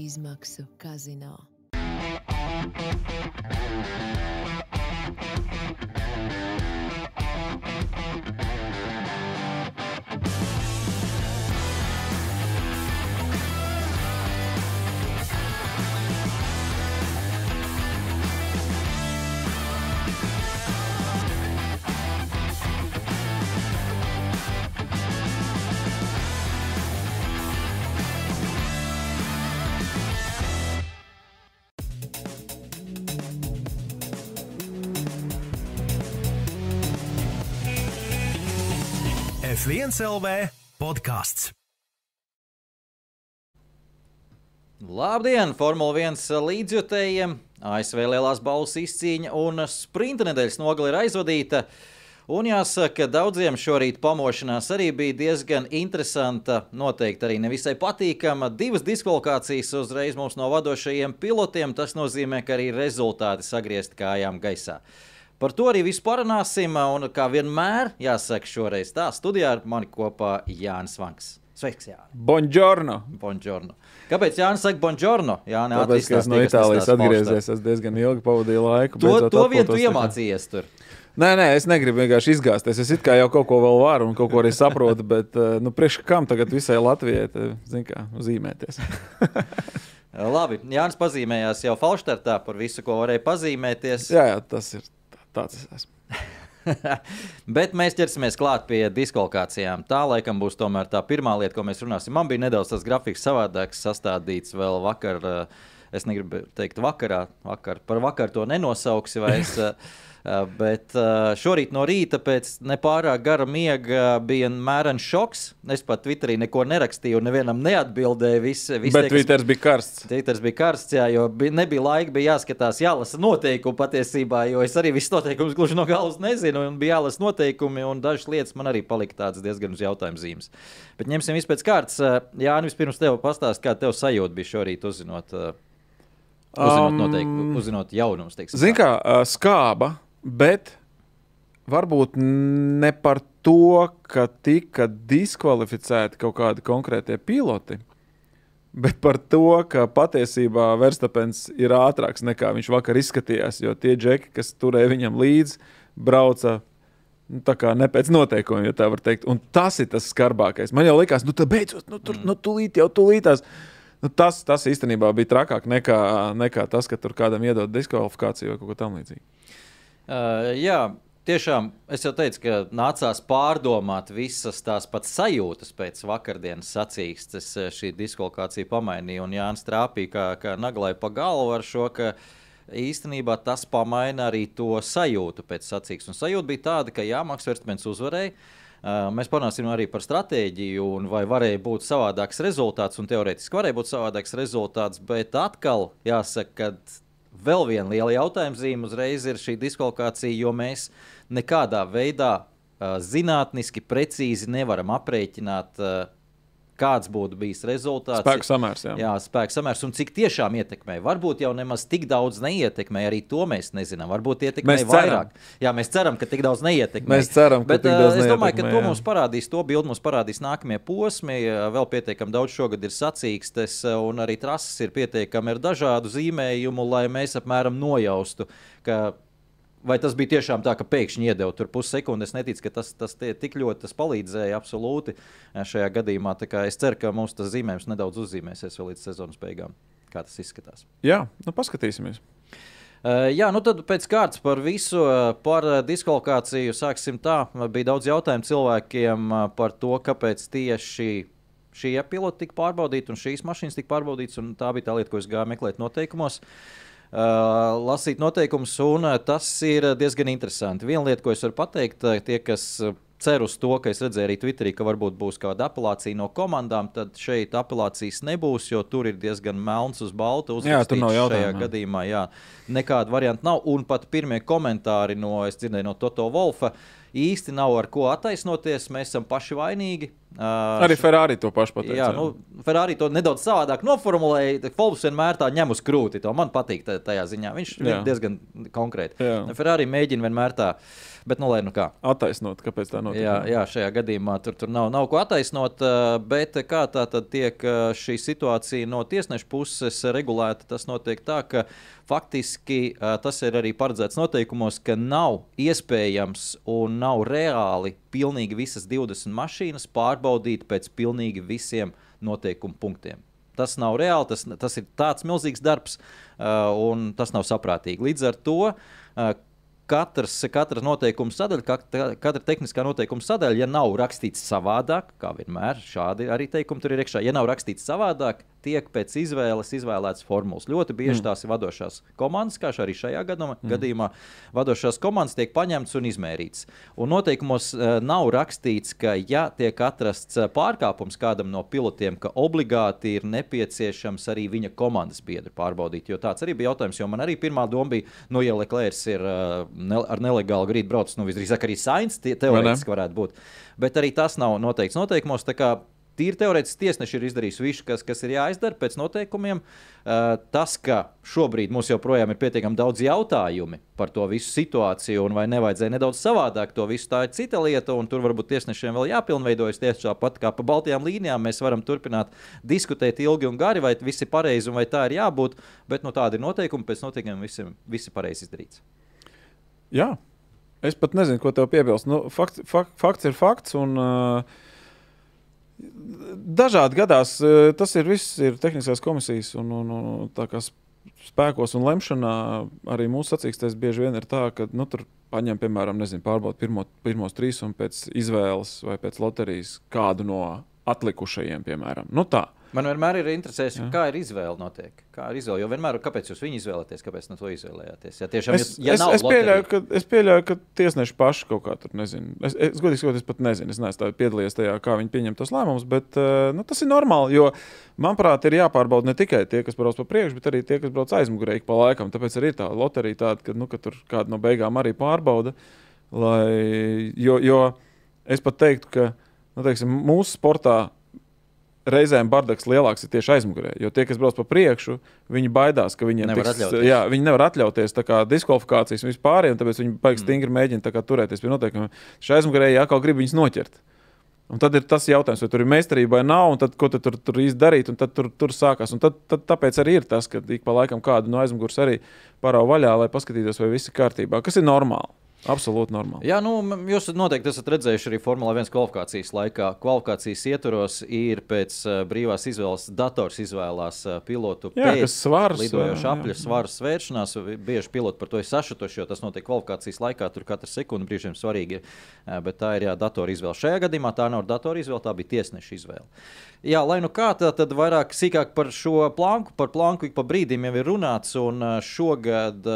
izmaksu kazino. F1 LV podkāsts. Labdien, Formule 1 līdzjutējiem! ASV lielās balvas izcīņa un sprinta nedēļas nogale ir aizvadīta. Un jāsaka, daudziem šorīt pamošanās arī bija diezgan interesanta, noteikti arī nevisai patīkama. Divas diskvalifikācijas uzreiz mums no vadošajiem pilotiem. Tas nozīmē, ka arī rezultāti sagriezt kājām gaisā. Par to arī visu parunāsim. Un kā vienmēr, jāsaka, šoreiz tā studijā ar mani kopā Jānis Vanks. Sveiks, Jānis! Buongiorno! Buongiorno. Kāpēc Jānis saka buongiorno? Jā, nē, Tāpēc, ka es no Itālijas atgriezies, es diezgan ilgi pavadīju laiku. To, to vien tu iemācījies tur. Nē, nē, es negribu vienkārši izgāzties. Es it kā jau kaut ko vēl varu un kaut ko arī saprotu, bet eh, nu, priekš kam tagad visai Latvijai zin kā, zīmēties? Labi, Jānis pazīmējās jau Falštartā par visu, ko varēja pazīmēties. jā, jā, tas ir tāds. Es esmu. Bet mēs ķersimies klāt pie diskvalifikācijām. Tā laikam būs tomēr tā pirmā lieta, ko mēs runāsim. Man bija nedaudz tas grafiks savādāks, sastādīts vēl vakar. eh, Es negribu teikt, vakarā, vakar, par vakaru to nenosauksi. vai Es, bet eh, šorīt no rīta pēc nepārāk gara miega bija mērens šoks. Es pat Twitterī neko nerakstīju, nevienam neatbildēju. Visi, visi Bet tie, kas- Twitters bija karsts. Twitters bija karsts, jā, jo bija, nebija laika, bija jāskatās, jālasa noteikumi patiesībā, jo es arī visus noteikumus gluži no galvas nezinu, un bija jālasa noteikumi, un dažas lietas man arī palika tādas diezgan uz jautājumu zīmes. Bet ņemsim visu pēc kārtas. Jā, nu vispirms tev pastāst, kā tev sajūta bija šorīt uzzinot, uzzinot, Um, noteikumu, uzzinot jaunumus. teiksim Zini, kā skāba, bet varbūt ne par to, ka tika diskvalificēti kaut kādi konkrētie piloti. Bet par to, ka patiesībā Verstapens ir ātrāks nekā viņš vakar izskatījās, jo tie džeki, kas turēja viņam līdzi, brauca nu, tā kā ne pēc noteikumiem, ja tā var teikt. Un tas ir tas skarbākais. Man jau likās, nu, tā beidzot, nu, tur nu, tūlīt jau tūlītās. Nu, tas, tas īstenībā bija trakāk nekā, nekā tas, ka tur kādam iedod diskvalifikāciju vai kaut ko tamlīdzīgu. Uh, jā, tiešām es jau teicu, ka nācās pārdomāt visas tās pats sajūtas pēc vakardienas sacīkstes. eh, Šī diskvalifikācija pamainīja, un Jānis trāpīja kā, kā naglai pa galvu ar šo. Īstenībā tas pamaina arī to sajūtu pēc sacīkstes. Un sajūta bija tāda, ka Jā, Maks Verstmens uzvarēja. Uh, mēs parunāsim arī par stratēģiju, un vai varēja būt savādāks rezultāts. Un teorētiski varēja būt savādāks rezultāts, bet atkal jāsaka, ka vēl viena liela jautājuma zīme uzreiz ir šī diskvalifikācija, jo mēs nekādā veidā uh, zinātniski precīzi nevaram aprēķināt, uh, kāds būtu bijis rezultāts. Spēku samērs, jā. Jā, spēku samērs un cik tiešām ietekmē. Varbūt jau nemaz tik daudz neietekmē, arī to mēs nezinām. Varbūt ietekmē Mēs ceram. vairāk. Jā, mēs ceram, ka tik daudz neietekmē. Mēs ceram, ka Bet, tik ā, daudz es domāju, ka neietekmē, to jā. mums parādīs, to bildi mums parādīs nākamie posmi. Ā, Vēl pietiekami daudz šogad ir sacīkstes, ā, un arī trases ir pietiekami ar dažādu zīmējumu, lai mēs apmēram nojaustu, ka Vai tas bija tiešām tā, ka pēkšņi iedeva tur pussekundi? Es neticu, ka tas, tas tik ļoti tas palīdzēja absolūti ā, šajā gadījumā. Es ceru, ka mums tas zīmējums nedaudz uzzīmēsies vēl līdz sezonas beigām. Kā tas izskatās? Jā, nu paskatīsimies. Uh, jā, nu tad pēc kārtas par visu, uh, par diskvalifikāciju sāksim tā. Bija daudz jautājumu cilvēkiem par to, kāpēc tieši šie piloti tika pārbaudīti un šīs mašīnas tika pārbaudītas. un Tā bija tā lieta, ko es gāju meklēt noteikumos. Uh, lasīt noteikumus, un uh, tas ir uh, diezgan interesanti. Viena lieta, ko es varu pateikt, tie, kas uh, cer uz to, ka es redzēju arī Twitterī, ka varbūt būs kāda apelācija no komandām, tad šeit apelācijas nebūs, jo tur ir diezgan melns uz balta. Jā, tur nav jautājumu, Šajā jā. gadījumā jā, nekāda varianta nav. Un pat pirmie komentāri no, es dzirdēju no Toto Wolfa, īsti nav ar ko attaisnoties. Mēs esam paši vainīgi. Uh, Arī Ferrari to pašu pateica. Jā, nu, Ferrari to nedaudz savādāk noformulēja. Folks vienmēr tā ņem uz krūti. To man patīk tajā ziņā. Viņš ir diezgan konkrēti. Jā. Ferrari mēģina vienmēr tā, bet nu lai nu kā. Attaisnot, kāpēc tā notiek. Jā, jā, šajā gadījumā tur, tur nav, nav ko attaisnot, ā, bet kā tā tad tiek ā, šī situācija no tiesneša puses regulēta, tas notiek tā, ka faktiski tas ir arī paredzēts noteikumos, ka nav iespējams un nav reāli pilnīgi visas 20 mašīnas pārbaudīt pēc pilnīgi visiem noteikumu punktiem. Tas nav reāli, tas, tas ir tāds milzīgs darbs, uh, un tas nav saprātīgi. Līdz ar to uh, katrs, katra noteikuma sadaļa, katra, katra tehniskā noteikuma sadaļa, ja nav rakstīts savādāk, kā vienmēr, šādi arī teikumi tur ir iekšā, ja nav rakstīts savādāk, tiek pēc izvēles izvēlēts formulas. Ļoti bieži tās ir vadošās komandas, kā arī šajā gadījumā, mm. gadījumā vadošās komandas tiek paņemtas un izmērītas. Un noteikumos uh, nav rakstīts, ka, ja tiek atrasts uh, pārkāpums kādam no pilotiem, ka obligāti ir nepieciešams arī viņa komandas biedru pārbaudīt. Jo tāds arī bija jautājums, jo man arī pirmā doma bija, nu, ja Leclerc ir uh, ne, ar nelegālu grīdu braucis, nu, visdrīzāk arī Sainz tie- teorētiski varētu būt. Bet arī tas nav noteikts noteikumos. tā kā Tīri teorētiski tiesneši ir izdarījuši visu, kas, kas ir jāizdara pēc noteikumiem. Uh, tas, ka šobrīd mums joprojām ir pietiekami daudz jautājumu par to visu situāciju, un vai nevajadzēja nedaudz savādāk to visu, tā ir cita lieta. un Tur varbūt tiesnešiem vēl jāpilnveidojas tieši tāpat kā pa Baltijām līnijām. Mēs varam turpināt diskutēt ilgi un gari, vai viss ir pareizi un vai tā ir jābūt. Bet nu, tādi ir noteikumi, pēc noteikumiem viss ir pareizi izdarīts. Jā. Es pat nezinu, ko tev piebilst. Nu, fakts, fak, fakts ir fakts. Un, uh, dažādi gadās. uh, Tas ir viss ir tehniskās komisijas un, un, un tā kā sp- spēkos un lemšanā. Arī mūsu sacīkstēs bieži vien ir tā, ka nu, tur paņem, piemēram, nezinu, pārbaud pirmo, pirmos trīs un pēc izvēles vai pēc loterijas kādu no atlikušajiem, piemēram. Nu, tā. Man vienmēr ir interesējis, Jā. kā ir izvēle notiek. Kā ir izvēle? Jo vienmēr, kāpēc jūs viņu izvēlaties, kāpēc no to izvēlējāties? Ja tiešām Es, ja es, nav es, pieļauju, ka, es pieļauju, ka tiesneši paši kaut kā tur nezina. Es, es godīgi sakot, es pat nezinu, es neesmu piedalījies tajā, kā viņi pieņem tos lēmumus, bet uh, nu, tas ir normāli. Jo, manuprāt, ir jāpārbauda ne tikai tie, kas brauc pa priekšu, bet arī tie, kas brauc aizmugurē ik pa laikam. Tāpēc arī ir tā loterija, tāda, ka, nu, ka tur kāda no beigām arī pārbauda. Lai, jo, jo es pat teiktu, ka nu, teiksim, mūsu sportā reizēm bardaks lielāks ir tieši aizmugurē. Jo tie, kas brauc pa priekšu, viņi baidās, ka viņiem Nevar tiks, atļauties. jā, viņi nevar atļauties diskvalifikācijas un vispār, un tāpēc viņi Mm. baigi stingri mēģina turēties pie noteikumiem. Šai aizmugurēji atkal grib viņus noķert. Un tad ir tas jautājums, vai tur ir meistarība vai nav, un tad, ko tad tur, tur īsti darīt, un tad tur, tur sākās. Un tad, tad, tāpēc arī ir tas, ka ik pa laikam kādu no aizmugures arī parāda vaļā, lai paskatītos, vai viss ir kārtībā, kas ir normāli. Absolūti normāli. Jā, nu, jūs noteikti esat redzējuši arī Formula 1 kvalifikācijas laikā. Kvalifikācijas ietvaros ir pēc uh, brīvās izvēles, dators izvēlās uh, pilotu Jā, pēc svars, lidojoša apļa jā. svara svēršanās. Bieži piloti par to ir sašutuši, jo tas notiek kvalifikācijas laikā. Tur katra sekunde brīžiem svarīgi ir. Uh, bet tā ir jā, datora izvēle. Šajā gadījumā tā nav datora izvēle, tā bija tiesneša izvēle. Jā, lai nu kā tā, tad vairāk sīkāk par šo planku, par planku ik pa brīdim jau ir runāts. Un šogad,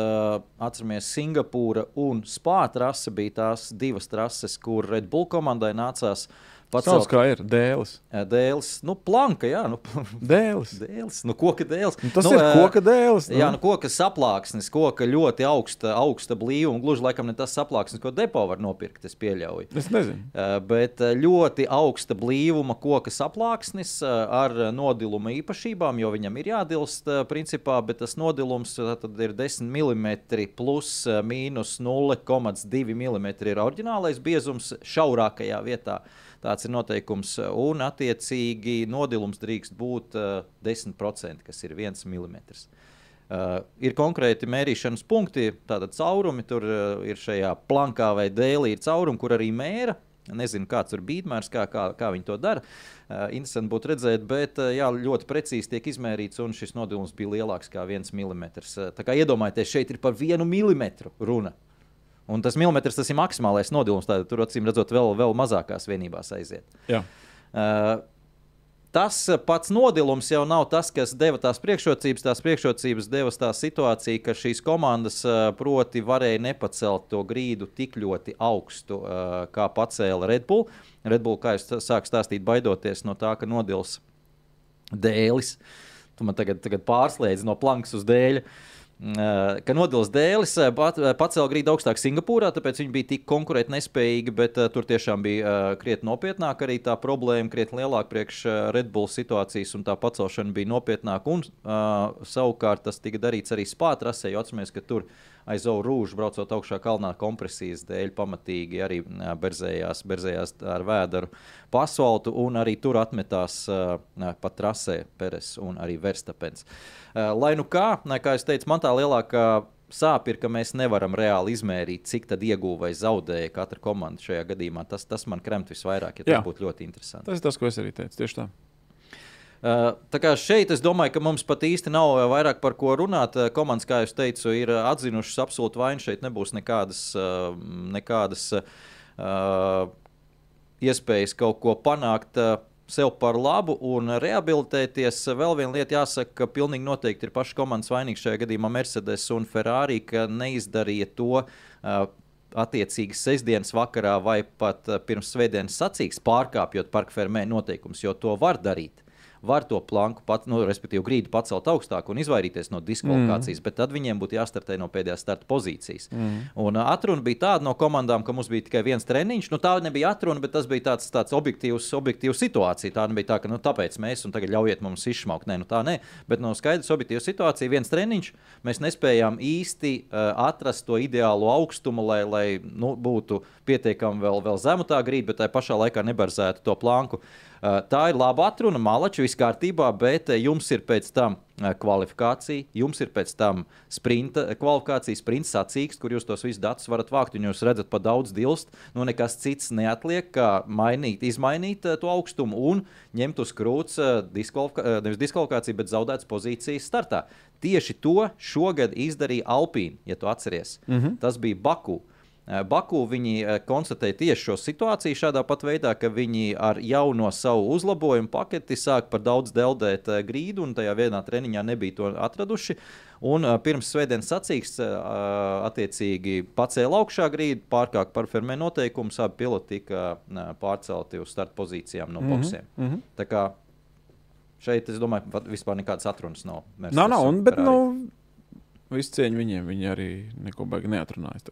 atceramies, Singapūra un Spāņu trase bija tās divas trases, kur Red Bull komandai nācās Sauc pacelt kā ir dēlis. dēls. Nu, planka, jā, nu, Dēlis. dēls, nu, koka dēls. Nu, tas nu, ir koka dēlis. Jā, nu, koka saplāksnis, koka ļoti augsta, augsta blīvuma. Gluži laikam ne tas saplāksnis, ko depo var nopirkt, es pieļauju. Es nezinu. Bet ļoti augsta blīvuma koka saplāksnis ar nodiluma īpašībām, jo viņam ir jādilst, principā, bet tas nodilums ir 10 mm plus mīnus 0,2 mm ir oriģinālais biezums šaurākajā vietā. Tāds ir noteikums, un attiecīgi nodilums drīkst būt uh, 10%, kas ir 1 mm. Uh, ir konkrēti mērīšanas punkti, tātad caurumi tur uh, ir šajā plankā vai dēlī, ir caurumi, kur arī mēra. Nezinu, kāds ir bīdmērs, kā, kā, kā viņi to dara. Uh, interesanti būtu redzēt, bet uh, jā, ļoti precīzi tiek izmērīts, un šis nodilums bija lielāks kā viens milimetrs. Uh, tā kā iedomājieties, šeit ir par vienu milimetru runa. Un tas milimetrs tas ir maksimālais nodilums, tad tur acīm redzot, vēl, vēl mazākās vienībās aiziet. Jā. Uh, Tas pats nodilums jau nav tas, kas deva tās priekšrocības. Tās priekšrocības deva tā situācija, ka šīs komandas uh, proti varēja nepacelt to grīdu tik ļoti augstu, uh, kā pacēla Red Bull. Red Bull, kā jau sāku stāstīt, baidoties no tā, ka nodils dēlis. Tu man tagad, tagad pārslēdz no plankas uz dēļa. Uh, ka Nodils Dēlis pat, uh, pacēla grīdu augstāk Singapūrā, tāpēc viņi bija tik konkurēt nespējīgi, bet tur tiešām bija krietni nopietnāk arī tā problēma, krietni lielāka priekš Red Bull situācijas, un tā pacelšana bija nopietnāka. Un savukārt tas tika darīts arī spātrasē, jo atceramies, ka tur aiz Oru rūžu braucot augšā kalnā kompresijas dēļ pamatīgi arī berzējās, berzējās ar vēderu pa asfaltu, un arī tur atmetās uh, pa trasē Peres un arī Verstapens. Uh, lai nu kā, kā es teicu, man tā lielākā sāp ir, ka mēs nevaram reāli izmērīt, cik tad ieguva vai zaudēja katra komanda šajā gadījumā. Tas, tas man kremt visvairāk, ja tas būtu ļoti interesanti. Tas ir tas, ko es arī teicu. Tieši tā. Uh, tā kā šeit es domāju, ka mums pat īsti nav vairāk par ko runāt. Komandas, kā jau teicu, ir atzinušas absolūti vainu. Šeit nebūs nekādas, nekādas uh, iespējas kaut ko panākt. Uh, sev par labu un rehabilitēties. Vēl viena lieta jāsaka, ka pilnīgi noteikti ir paši komandas vainīgi šajā gadījumā Mercedes un Ferrari, ka neizdarīja to. Uh, Attiecīgi sestdienas vakarā vai pat pirms svētdienas sacīks pārkāpjot parka fermē noteikumus, jo to var darīt var to planku, pat, nu, respektīvi, grīdu pacelt augstāk un izvairīties no diskvalifikācijas, mm. bet tad viņiem būtu jāstartē no pēdējās starta pozīcijas. Mm. Un atruna bija tāda no komandām, ka mums bija tikai viens treniņš. Nu, tā nebija atruna, bet tas bija tāds, tāds objektīvs, objektīvs situācija. Tā nebija tā, ka nu, tāpēc mēs un tagad ļaujiet mums izšmaukt. Nē, nu, tā nē, bet no skaidrs objektīva situācija, viens treniņš, mēs nespējām īsti uh, atrast to ideālo augstumu, lai, lai nu, būtu pietiekami vēl, vēl zemu tā grīda, bet tajā pašā laikā nebarzētu to planku. Uh, tā ir laba atruna, malači, viss kārtībā, bet jums ir pēc tam kvalifikācija, jums ir pēc tam sprinta kvalifikācija, sprints sacīks, kur jūs tos visus datus varat vākt, un jūs redzat, pa daudz dilst. Nu, nekas cits neatliek, kā mainīt, izmainīt to augstumu un ņemt uz krūts diskvalifika nevis diskvalifikāciju, bet zaudētas pozīcijas startā. Tieši to šogad izdarīja Alpīna, ja tu atceries. Mm -hmm. Tas bija Baku. Eh, Baku viņi eh, konstatēja tieši šo situāciju šādā pat veidā, ka viņi ar jauno savu uzlabojumu paketi sāk par daudz deldēt eh, grīdu, un tajā vienā treniņā nebija to atraduši. Un pirms svētdienas sacīks, attiecīgi pacēla augšā grīdu, pārkāpa par fermē noteikumus, abi piloti tika pārcelti uz starta pozīcijām no mhm, boxiem. Mm -hmm. Tā kā šeit, es domāju, vispār nekādas atrunas nav. Nav, nav, un, bet, nu, visu cieņu viņiem, viņi arī neko baigi neatrunājas.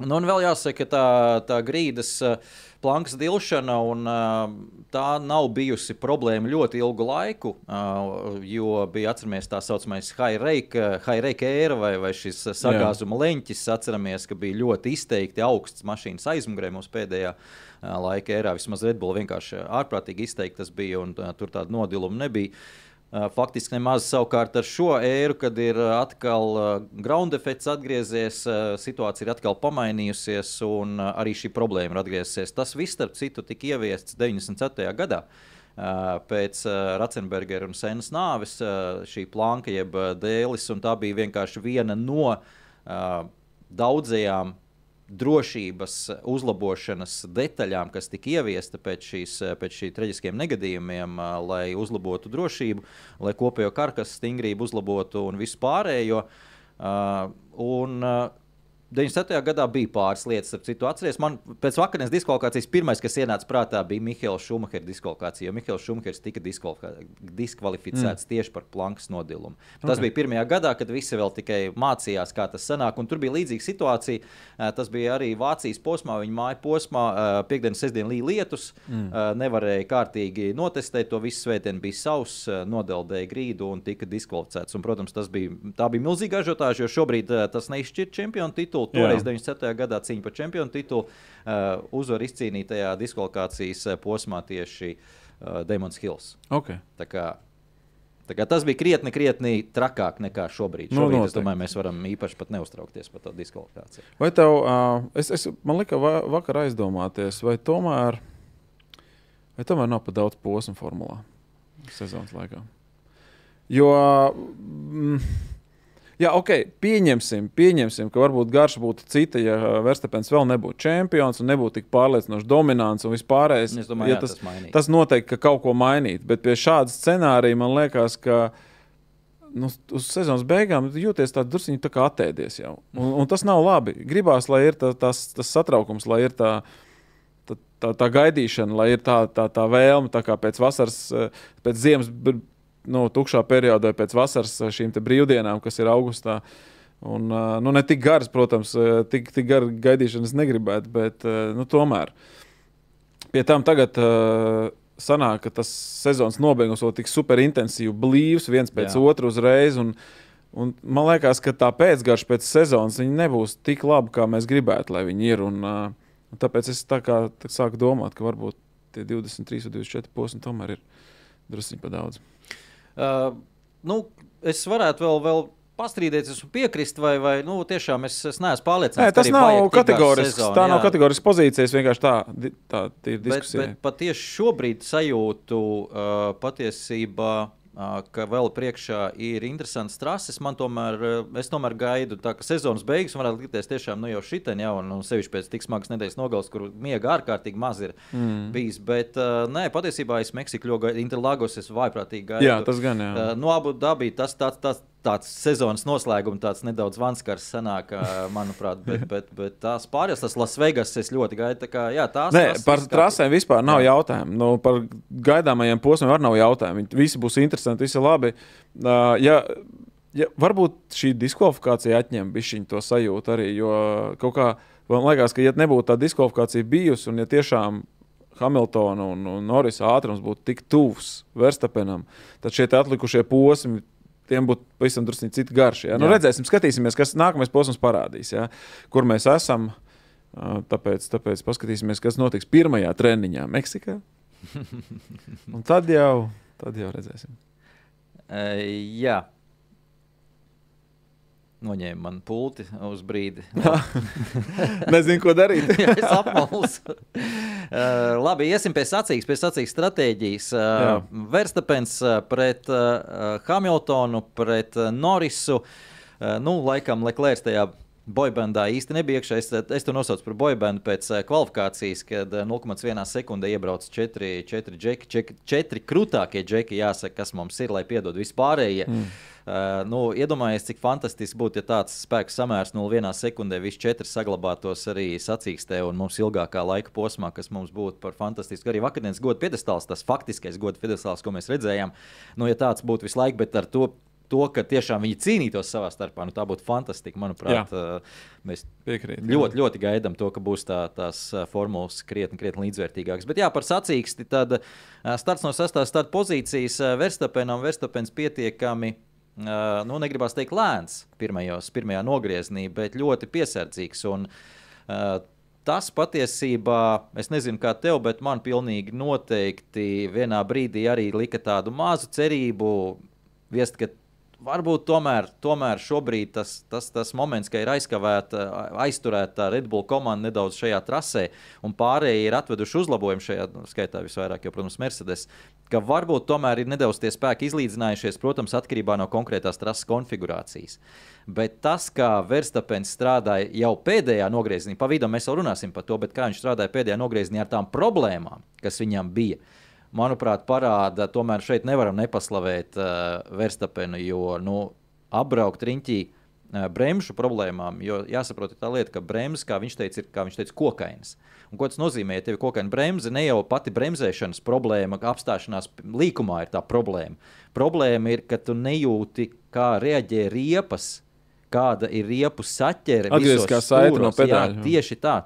Nu, un vēl jāsaka, tā, tā grīdas uh, plankas dilšana, un uh, tā nav bijusi problēma ļoti ilgu laiku, uh, jo bija atceramies tā saucamais high-rake ēra vai, vai šis sagāzuma Jā. leņķis. Atceramies, ka bija ļoti izteikti augsts mašīnas aizmugurē mums pēdējā laika ērā. Vismaz Red Bull vienkārši ārprātīgi izteikti tas bija, un tur tāda nodiluma nebija. Faktiski nemaz savukārt ar šo ēru, kad ir atkal ground efekts atgriezies, situācija ir atkal pamainījusies, un arī šī problēma ir atgriezusies. Tas viss, starp citu, tika ieviests 94. gadā. Pēc Ratzenbergera un Senas nāves šī planka, jeb dēlis, un tā bija vienkārši viena no daudzajām drošības uzlabošanas detaļām, kas tika ieviesta pēc, šīs, pēc šī traģiskiem negadījumiem, lai uzlabotu drošību, lai kopējo karkas stingrību uzlabotu un visu pārējo. Un, 97. gadā bija pāris lietas, ap citu atceries. Man pēc vakardienas diskvalifikācijas pirmais, kas ienāca prātā, bija Mihails Šumahers diskvalifikācija. Jo Mihails Šumahers tika diskvalificēts mm. tieši par plankas nodilumu. Tas okay. bija pirmajā gadā, kad visi vēl tikai mācījās, kā tas sanāk. Un tur bija līdzīga situācija. Tas bija arī Vācijas posmā, viņa māja posmā. Piektdienas, sestdien līja lietus. Mm. Nevarēja kārtīgi notestēt to visu svētdienu. Bija savs, nodeldēja grīdu un tika diskvalificēts. Un, protams, tas bija, bija milzīga ažiotāža, jo šobrīd tas neizšķir čempionu titulu titulu. Toreiz 97. gadā cīņa par čempionu titulu uh, uzvaru izcīnītajā diskvalifikācijas uh, posmā tieši uh, Demons Hills. Okay. Tas bija krietni, krietni trakāk nekā šobrīd. Nu, šobrīd, no, es domāju, mēs varam īpaši pat neuztraukties par to diskvalifikāciju. Vai tev, uh, es, es, man lika va vakar aizdomāties, vai tomēr, vai tomēr nav pa daudz posmu formulā sezonas laikā? Jo. Mm, Jā, ok, pieņemsim, pieņemsim, ka varbūt garš būtu cita, ja Verstapens vēl nebūtu čempions un nebūtu tik pārliecinoši dominants un vispārējais. Es domāju, ja jā, tas, tas, tas noteikti, ka kaut ko mainīt. Bet pie šāda scenārija man liekas, ka nu, uz sezonas beigām jūties tā druskuļi tā kā attēdies jau. Un, un tas nav labi. Gribās, lai ir tā, tas, tas satraukums, lai ir tā. Tā, tā, tā gaidīšana, lai ir tā, tā, tā vēlme, tā kā pēc vasaras, pēc ziemas nu, tukšā periodā pēc vasaras šīm brīvdienām, kas ir augustā. Un, nu, ne tik garas, protams, tik, tik garas gaidīšanas negribētu, bet nu, tomēr. Pie tam tagad uh, sanāk, ka tas sezonas nobeigums vēl tik superintensīvi, blīvs viens pēc Jā. otru uzreiz. Un, un man liekas, ka tā pēcgarša pēc sezonas nebūs tik laba, kā mēs gribētu, lai viņi ir. Un, uh, un tāpēc es tā kā tā sāku domāt, ka varbūt tie 23 vai 24 posmi tomēr ir druskuļi par daudz. Uh, nu, es varētu vēl, vēl pastrīdēties un piekrist, vai, vai nu, tiešām es, es neesmu pārliecināts. Nē, tas nav kategorisks. Sezonu, tā jā. nav kategorisks pozīcijas, vienkārši tā, tā ir diskusija. Bet, bet patieši šobrīd sajūtu uh, patiesībā ka vēl priekšā ir interesants trases. Man tomēr, es tomēr gaidu, tā, ka sezonas beigas varētu likties tiešām nu, jau šitien, jau un sevišķi pēc tik smagas nedēļas nogales, kur miega ārkārtīgi maz ir mm. bijis. Bet nē, patiesībā es Meksiku ļoti gaidu, Interlagos es vaiprātīgi gaidu. Jā, tas gan jā. No abu dabī tas tāds. tāds tāds sezonas noslēgums, tāds nedaudz vanskars sanāk, manuprāt, bet, bet, bet tās pārējās, tas Lasvegas, es ļoti gaidu. Kā, jā, tās, Nē, tās, par trasēm vispār nav jautājumu. Nu, par gaidāmajiem posmiem arī nav jautājumu. Visi būs interesanti, visi labi. Uh, ja, ja, varbūt šī diskvalifikācija atņem bišķiņu to sajūtu arī, jo kaut kā man liekas, ka ja nebūtu tā diskvalifikācija bijusi un ja tiešām Hamiltona un, un Norisa ātrums būtu tik tuvs Verstapenam, tad šie atlikušie posmi tiem būtu pavisam drusku citi garši. Ja? Nu, redzēsim, skatīsimies, kas nākamais posms parādīs, ja? kur mēs esam. Tāpēc, tāpēc paskatīsimies, kas notiks pirmajā treniņā Meksikā. Un tad jau, tad jau redzēsim. Uh, jā, Noņēma man pulti uz brīdi. Nezinu, ko darīt. es apmalsu. uh, labi, iesim pie sacīks, pie sacīks stratēģijas. Uh, Verstapens pret uh, Hamiltonu, pret Norisu. Uh, nu, laikam, Leclerc tajā boybandā īsti nebija iekšā. Es, es to nosaucu par boybandu pēc kvalifikācijas, kad 0,1 sekundē iebrauc četri, četri, džeki, četri, četri krūtākie džeki, jāsaka, kas mums ir, lai piedod vispārējie. Mm. Uh, nu, Iedomājieties, cik fantastiski būtu, ja tāds spēks samērs 0,1 sekundē, visi četri saglabātos arī sacīkstē un mums ilgākā laika posmā, kas mums būtu par fantastisku. Arī vakardienas godu piedestāls, tas faktiskais godu piedestāls, ko mēs redzējām, nu, ja tāds būtu visu laiku, bet ar to to, ka tiešām viņi cīnītos savā starpā. Nu, tā būtu fantastiski. Manuprāt, Jā. mēs Piekrīt, ļoti, jā. ļoti gaidām to, ka būs tā, tās formulas krietni, krietni līdzvērtīgākas. Bet jā, par sacīksti, tad starts no sastāvā starta pozīcijas Verstapenam. Verstapens pietiekami Uh, nu, negribās teikt lēns pirmajos, pirmajā nogriezienī, bet ļoti piesardzīgs. Un, uh, tas patiesībā, es nezinu, kā tev, bet man pilnīgi noteikti vienā brīdī arī lika tādu mazu cerību, viest, ka varbūt tomēr, tomēr šobrīd tas, tas, tas moments, ka ir aizkavēta, aizturēta Red Bull komanda nedaudz šajā trasē, un pārējie ir atveduši uzlabojumu šajā nu, skaitā visvairāk, jau, protams, Mercedes. Ka varbūt tomēr ir nedaudz tie spēki izlīdzinājušies, protams, atkarībā no konkrētās trases konfigurācijas. Bet tas, kā Verstapens strādāja jau pēdējā nogriezienī, pa vidu mēs vēl runāsim par to, bet kā viņš strādāja pēdējā nogriezienī ar tām problēmām, kas viņam bija manuprāt, parāda, tomēr šeit nevaram nepaslavēt uh, Verstapenu, jo nu, apbraukt riņķī uh, bremžu problēmām, jo jāsaprot tā lieta, ka bremzes, kā viņš teica, ir kā viņš teica, kokainas. Un, ko tas nozīmē? Ja tev ir kokaina bremze, ne jau pati bremzēšanas problēma, apstāšanās līkumā ir tā problēma. Problēma ir, ka tu nejūti, kā reaģē riepas, kāda ir riepu saķere. Atgrieztiskā saite no pedāļa. Jā, tieši tā.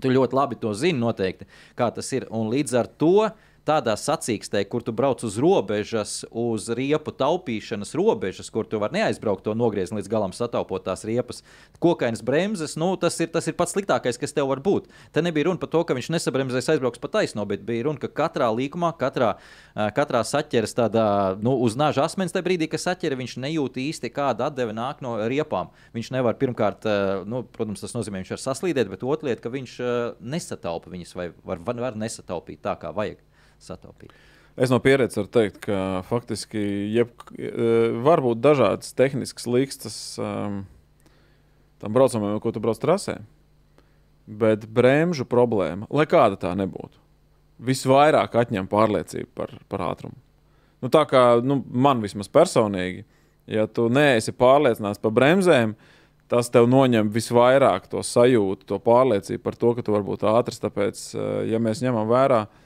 Tu ļoti labi to zini, noteikti, kā tas ir. Un līdz ar to uh, tādā sacīkstē, kur tu brauc uz robežas, uz riepu taupīšanas robežas, kur tu vari neaizbraukt to nogriezni līdz galam, sataupot tās riepas. Kokainas bremzes, nu, tas, ir, tas ir pats sliktākais, kas tev var būt. Te nebija runa par to, ka viņš nesabremzēs aizbrauks pa taisno, bet bija runa, ka katrā līkumā, katrā, katrā saķeres tādā, nu, uz naža asmens tajā brīdī, kad saķere, viņš nejūt īsti, kāda atdeve nāk no riepām. Viņš nevar pirmkārt, nu, protams, tas nozīmē, viņš var saslīdēt, bet otra lieta, ka viņš nesataupa viņas vai var, var, var nesataupīt tā, kā vajag sataupīt. Es no pieredzes varu teikt, ka faktiski jeb, e, var būt dažādas tehniskas līkstas um, tam braucamajam, ko tu brauc trasē. Bet bremžu problēma, lai kāda tā nebūtu, visvairāk atņem pārliecību par, par ātrumu. Nu, tā kā nu, man vismaz personīgi, ja tu neesi pārliecināts par bremzēm, tas tev noņem visvairāk to sajūtu, to pārliecību par to, ka tu vari būt ātrs. Tāpēc, e, ja mēs ņemam vērā, uh,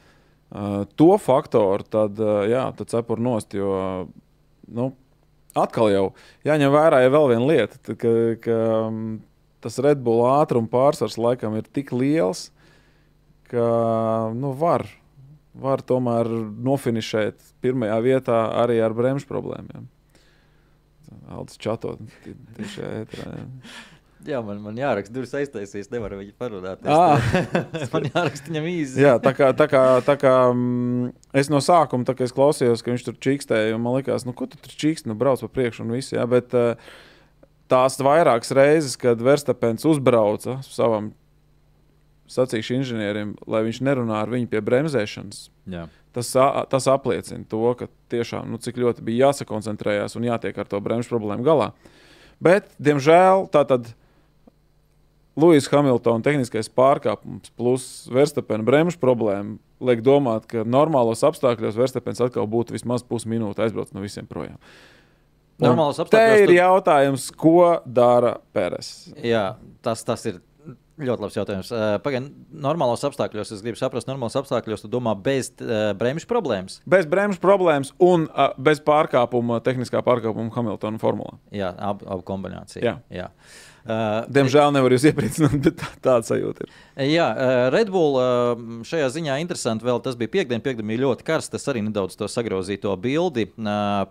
to faktoru, tad, uh, jā, tad cepur nost. Jo, nu, atkal jau jāņem vērā ja vēl viena lieta, tad, ka, ka um, tas Red Bull ātruma pārsvars laikam ir tik liels, ka nu, var, var tomēr nofinišēt pirmajā vietā arī ar bremžu problēmām. Aldis čatot tieši ētrā. Jā. Man, man jāraksta, durvis aiztaisīs, nevaru viņu parunāt. Ā. man jāraksta viņam īsi. Jā, tā kā, tā kā, tā kā mm, es no sākuma, tā kā es klausījos, ka viņš tur čīkstēja, un man liekas, nu, ko tu tur čīkst, nu, brauc pa priekšu un viss. Jā, bet eh, tās vairākas reizes, kad Verstapens uzbrauca savam sacīkšu inženierim, lai viņš nerunā ar viņu pie bremzēšanas, Jā. tas, tas apliecina to, ka tiešām nu, cik ļoti bija jāsakoncentrējas un jātiek ar to bremžu problēmu galā. Bet, diemžēl, tā tad Lūijas Hamiltona tehniskais pārkāpums plus Verstapena bremžu problēma liek domāt, ka normālos apstākļos Verstapens atkal būtu vismaz pusminūte aizbraucis no visiem projām. Normālos Te apstākļos ir tu- jautājums, ko dara Pēres. Jā, tas, tas ir ļoti labs jautājums. Pagaidām, normālos apstākļos, es gribu saprast, normālos apstākļos, tu domā bez uh, bremžu problēmas. Bez bremžu problēmas un uh, bez pārkāpuma, tehniskā pārkāpuma Hamiltona formulā. Jā, abu ab kombinācija. Jā. Jā. Uh, Diemžēl nevaru jūs iepriecināt, bet tā, tāda sajūta ir. Jā, Red Bull šajā ziņā interesanti. Vēl tas bija piekdiena. Piekdiena bija ļoti karsts. Tas arī nedaudz to sagrozīja to bildi.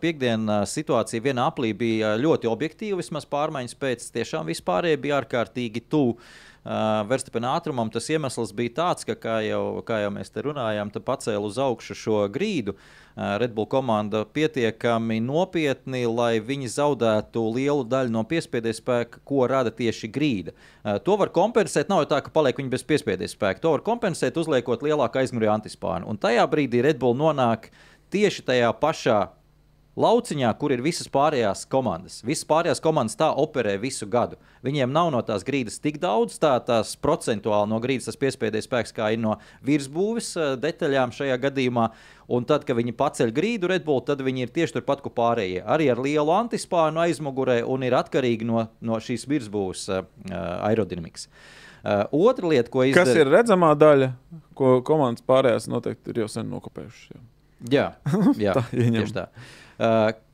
Piekdienā situācija vienā aplī bija ļoti objektīva. Vismaz pārmaiņas pēc tiešām vispārēji bija ārkārtīgi tuvu. Uh, Verstapena ātrumam tas iemesls bija tāds, ka, kā jau, kā jau mēs te runājām, pacēla uz augšu šo grīdu. Uh, Red Bull komanda pietiekami nopietni, lai viņi zaudētu lielu daļu no piespiedes spēka, ko rada tieši grīda. Uh, To var kompensēt. Nav jau tā, ka paliek viņi bez piespiedes spēka. To var kompensēt, uzliekot lielāku aizmugurē antispānu. Un tajā brīdī Red Bull nonāk tieši tajā pašā lauciņā, kur ir visas pārējās komandas. Visas pārējās komandas tā operē visu gadu. Viņiem nav no tās grīdas tik daudz, tā tās procentuāli no grīdas tas piespiedu spēks, kā ir no virsbūves eh, detaļām šajā gadījumā. Un tad, kad viņi paceļ grīdu Red Bull, tad viņi ir tieši turpat, kur pārējie. Arī ar lielu antispānu aizmugurē un ir atkarīgi no, no šīs virsbūves uh, aerodinamikas. Uh, otra lieta, ko Kas izdara- ir redzamā daļa, ko komandas pārējās noteikti ir jau sen nokopējušas? jā. Jā, jā Tā ieņem. tieši tā. Uh,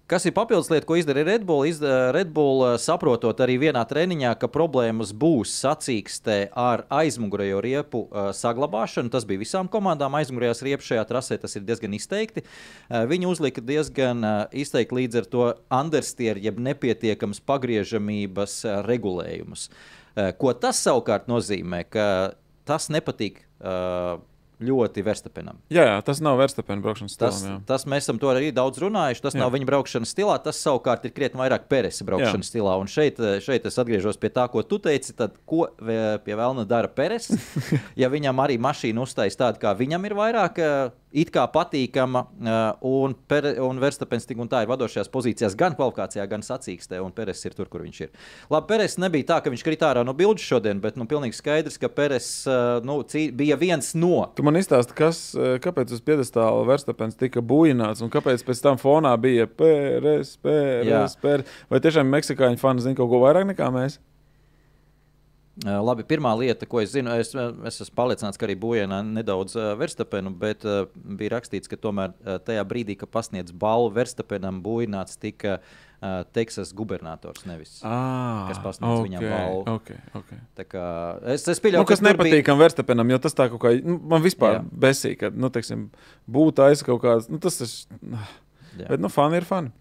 kas ir papildus lieta, ko izdarīja Red Bull? Izda, Red Bull uh, saprotot arī vienā treniņā, ka problēmas būs sacīkstē ar aizmugurējo riepu saglabāšanu. Tas bija visām komandām. Aizmugurējās riepas šajā trasē tas ir diezgan izteikti. Viņi uzlika diezgan izteikti līdz ar to understieru, jeb nepietiekams pagriežamības regulējumus. Ko tas savukārt nozīmē? Ka tas nepatīk. Uh, Ļoti Verstapenam. Jā, jā, tas nav Verstapena braukšanas Tas, stilam. jā. tas mēs esam to arī daudz runājuši. Tas jā. Nav viņa braukšanas stilā, tas savukārt ir krietni vairāk Peresa braukšanas jā. stilā. Un šeit, šeit es atgriežos pie tā, ko tu teici. Tad, ko vē- pie vēlna dara Peres? ja viņam arī mašīna uztais tāda, kā viņam ir vairāk. eh, It kā patīkama, eh, un, per, un Verstapens tik un tā ir vadošajās pozīcijās gan kvalifikācijā, gan sacīkstē, un Peres ir tur, kur viņš ir. Labi, Peres nebija tā, ka viņš kritā ārā no bildes šodien, bet nu, pilnīgi skaidrs, ka Peres eh, nu, cī- bija viens no Tu man izstāsti, kas, eh, kāpēc uz piedestāla Verstapens tika bujināts un kāpēc pēc tam fonā bija Jā. PRS, PRS. Vai tiešām meksikāņu fani zina kaut ko vairāk nekā mēs? Uh, Labi, pirmā lieta, ko es zinu, es, es esmu pārliecināts, ka arī Bujana nedaudz uh, Verstapenu, bet uh, bija rakstīts, ka tomēr uh, tajā brīdī, kad pasniedz balvu Verstapenam, Bujināts tika uh, Teksas gubernators nevis. Ah, Kas pasniedz viņam balvu. Okay, okay. Tā kā Es, es pieļauju, Nu, kas ka tur bija- nepatīkam Verstapenam, jo tas tā kaut kā, nu, man vispār besīk, ka, nu, teiksim, būtu aiz kaut kāds, nu, tas ir, bet, nu, fani ir fani.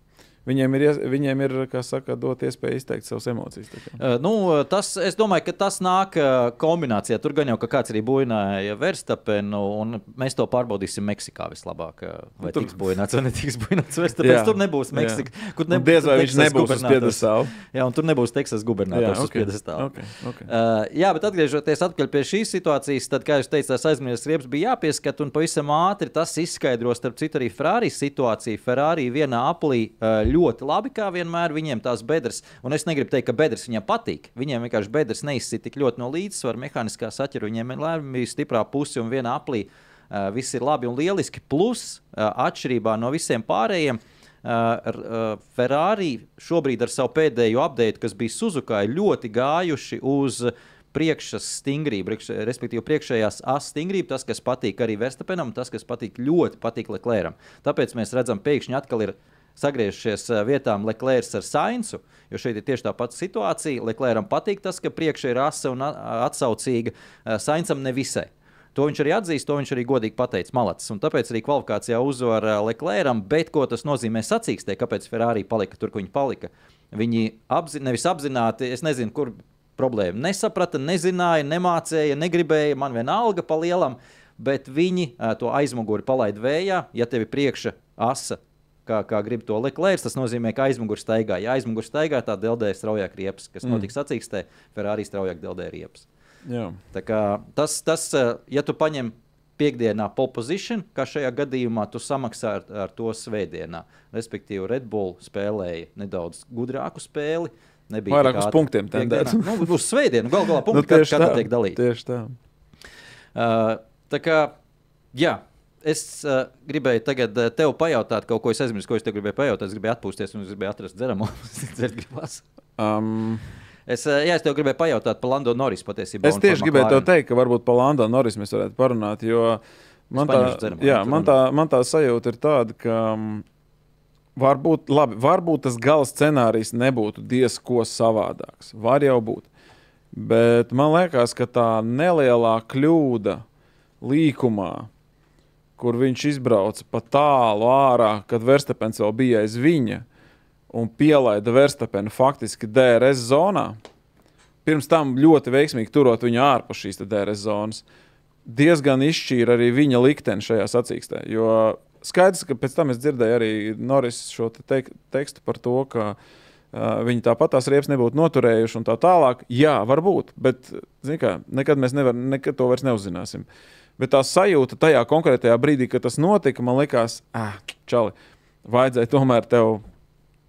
Viņiem ir, viņiem ir, kā saka, dot iespēju izteikt savas emocijas. Uh, nu, tas, es domāju, ka tas nāk kombinācijā. Tur gan jau ka kāds arī bojināja Verstapenu, un mēs to pārbaudīsim Meksikā vislabāk. Vai Nu, tur- tiks bojināts vai netiks bojināts Verstapens. Jā, Tur nebūs jā. Meksika. Kur Un diez vai viņš nebūs uz piedestāla. Jā, un tur nebūs Teksas gubernators uz ok, piedestāla. ok, ok. Uh, jā, bet atgriežoties atpakaļ pie šīs situācijas, tad, kā jūs teicāt, tās aizmirstās riepas bija jāpieskat, un pavisam ātri tas izskaidro, starp citu, arī Ferrari situāciju. Ferrari vienā aplī uh, ļoti labi, kā vienmēr, viņiem tās bedres, un es negribu teikt, ka bedres viņiem patīk. Viņiem vienkārši bedres neizsit tik ļoti no līdzsvara, mehāniskā saķera, viņiem ir labi stiprā puse un vienā aplī. Uh, viss ir labi un lieliski. Plus, uh, atšķirībā no visiem pārējiem, Uh, ar, Ferrari šobrīd ar savu pēdējo update, kas bija Suzuka, ļoti gājuši uz priekšas stingrība, priekš, respektīvi priekšējās asas stingrība, tas, kas patīk arī Verstapenam, tas, kas patīk ļoti patīk Leclercam. Tāpēc mēs redzam, pēkšņi atkal ir sagriežušies eh, vietām Leclerc ar Sainzu, jo šeit ir tieši tā pati situācija. Leclercam patīk tas, ka priekšā ir asa un atsaucīga, eh, Sainzam nevisai. To viņš arī atzīst, to viņš arī godīgi pateica Malacis. Un tāpēc arī kvalifikācijā uzvara eh, Leclercam, bet ko tas nozīmē sacīkstē, kāpēc Ferrari palika tur, kur viņi palika. Viņi apzi, nevis apzināti, es nezinu, kur problēma. Nesaprata, nezināja, nemācīja, negribēja, man vienalga pa lielam, bet viņi to aizmuguri palaid vējā, ja tevi priekša asa kā, kā grib to Leclerc. Tas nozīmē, ka aizmugurē staigā. Ja aizmugurē staigā, tad deldē straujāk riepas, kas mm. notiks sacīkstē, Ferrari straujāk deldē riepas. Tas, tas, ja tu paņem piekdienā pole position, kā šajā gadījumā tu samaksā ar, ar to svētdienā. Respektīvi, Red Bull spēlēja nedaudz gudrāku spēli. Nebija vairāk uz punktiem tendēts. nu, uz svētdienu gal galā punkti, nu, kad, kad tiek dalīti. Tieši tā. Uh, tā kā, jā, es uh, gribēju tagad uh, tev pajautāt kaut ko. Es aizmirsu, ko es tev gribēju pajautāt. Es gribēju atpūsties un es gribēju atrast dzeramo. um. Es, uh, jā, es tev gribēju pajautāt par Lando Norris patiesībā. Es tieši gribēju te teikt, ka varbūt par Lando Norris mēs varētu parunāt. Jo man tā, dzeramo, jā, man, tā, man tā sajūta ir tāda, ka. Um, Varbūt, labi, varbūt tas gala scenārijs nebūtu diezko savādāks. Var jau būt. Bet man liekas, ka tā nelielā kļūda līkumā, kur viņš izbrauca pa tālu ārā, kad Verstapens vēl bija aiz viņa un pielaida Verstapenu faktiski DRS zonā. Pirms tam ļoti veiksmīgi turot viņu ārpus šīs DRS zonas. Diezgan izšķīra arī viņa likteni šajā sacīkstē. Jo skaidrs, ka pēc tam es dzirdēju arī Norris šo te teik, tekstu par to, ka uh, viņi tāpat tās riepas nebūtu noturējuši un tā tālāk. Jā, varbūt, bet kā, nekad mēs nevar, nekad to vairs neuzzināsim. Uh, Bet tā sajūta tajā konkrētajā brīdī, kad tas notika, man liekas, ah, čali, vajadzēja tomēr tev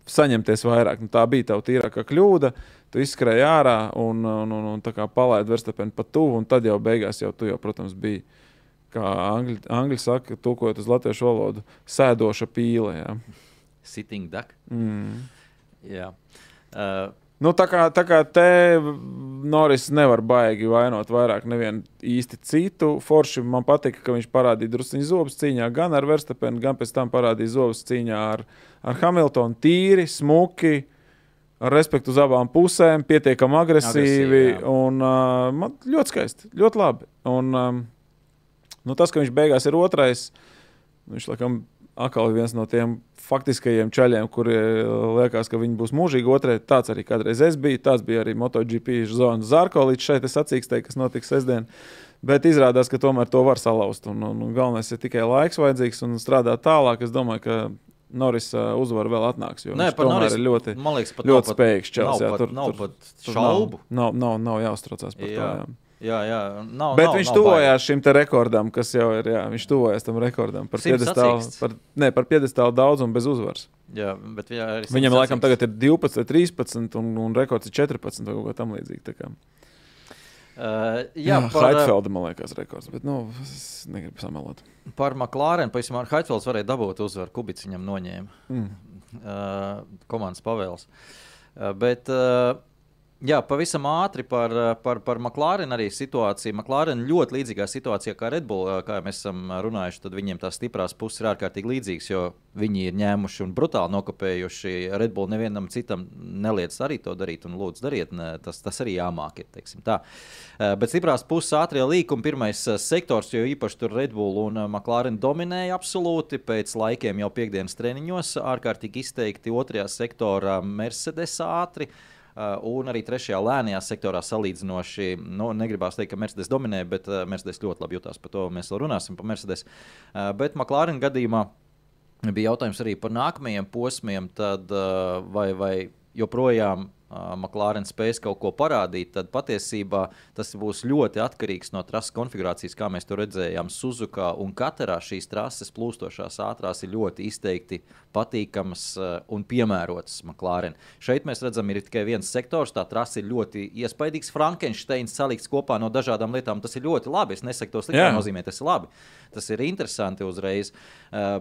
saņemties vairāk. Nu, tā bija tava tīrākā kļūda. Tu izskrēji ārā un, un, un, un palaidi verstapeni pa tuvu, un tad jau beigās jau tu, jau, protams, biji, kā angļi, angļi saka, tulkojot uz latviešu valodu, sēdoša pīle. Jā. Sitting duck. Mm. Jā. Uh, Nu, tā kā, tā kā te Noris nevar baigi vainot vairāk nevienu īsti citu. Forši man patika, ka viņš parādīja druskuļu zobus cīņā gan ar Verstapenu, gan pēc tam parādīja zobus cīņā ar, ar Hamiltonu. Tīri, smuki, ar respektu uz abām pusēm, pietiekami agresīvi. Agresīvi, un, uh, man ļoti skaisti, ļoti labi. Un, um, nu, tas, ka viņš beigās ir otrais, viņš laikam atkal viens no tiem faktiskajiem ceļiem, kuriem liekas, ka viņi būs mūžīgi. Otrais tāds arī kādreiz es biju. Tas bija arī MotoGP zonas Zārko līdz šeit sacīkstēji, kas notiks sestdien. Bet izrādās, ka tomēr to var salauzt. Un, un, un galvenais ir tikai laiks vajadzīgs un strādāt tālāk. Es domāju, ka Noris uh, uzvaru vēl atnāks. Nē, par Norris ir ļoti, liekas, ļoti spēcīgs čels. Nav, jā, tur, nav tur, pat šaubu. Nav, nav, nav jāuztraucās par jā. to. Jā. Jā, jā, nav, bet nav, viņš nav tuvojās baigi. šim rekordam, kas jau ir. Jā, viņš tuvojās tam rekordam par piedestālu, par, ne, par piedestālu daudzumu bez uzvaras. Jā, bet, jā, Viņam laikam tagad ir 12 vai 13, un, un rekords ir 14 vai kaut kā tamlīdzīga. Uh, jā, jā par Heitfelda man liekas, rekords. Bet, nu, es negribu samalot. Par McLaren, pavisam ar Heitfelds varēja dabūt uzvaru. Kubics viņam noņēma. Mm. Uh, komandas pavēles. Uh, bet, uh, Jā, pavisam ātri par, par, par McLaren arī situāciju. McLaren ļoti līdzīgā situācijā kā Red Bull, kā mēs esam runājuši, tad viņiem tās stiprās puses ir ārkārtīgi līdzīgas, jo viņi ir ņēmuši un brutāli nokopējuši Red Bull. Nevienam citam neliec arī to darīt, un lūdzu, dariet, tas, tas arī jāmāk. Ir, tā. Bet stiprās puses ātrie līkumi, pirmais sektors, jo īpaši tur Red Bull un McLaren dominēja absolūti pēc laikiem jau piekdienas treniņos, ārkārtīgi izteikti otrajā sektorā Mercedes ātri. Uh, un arī trešajā lēnajā sektorā salīdzinoši, nu, negribās teikt, ka Mercedes dominē, bet uh, Mercedes ļoti labi jutās par to. Mēs vēl runāsim par Mercedes. Uh, bet McLaren gadījumā bija jautājums arī par nākamajiem posmiem, tad vai, vai joprojām McLaren spēs kaut ko parādīt, tad patiesībā tas būs ļoti atkarīgs no trases konfigurācijas, kā mēs to redzējām. Suzuka un katrā šīs trases plūstošās ātrās ir ļoti izteikti patīkamas un piemērotas McLaren. Šeit mēs redzam, ir tikai viens sektors, tā trase ir ļoti iespaidīgs. Frankensteins salikts kopā no dažādām lietām. Tas ir ļoti labi. Es nesaku to sliktā nozīmē, tas ir labi. Tas ir interesanti uzreiz.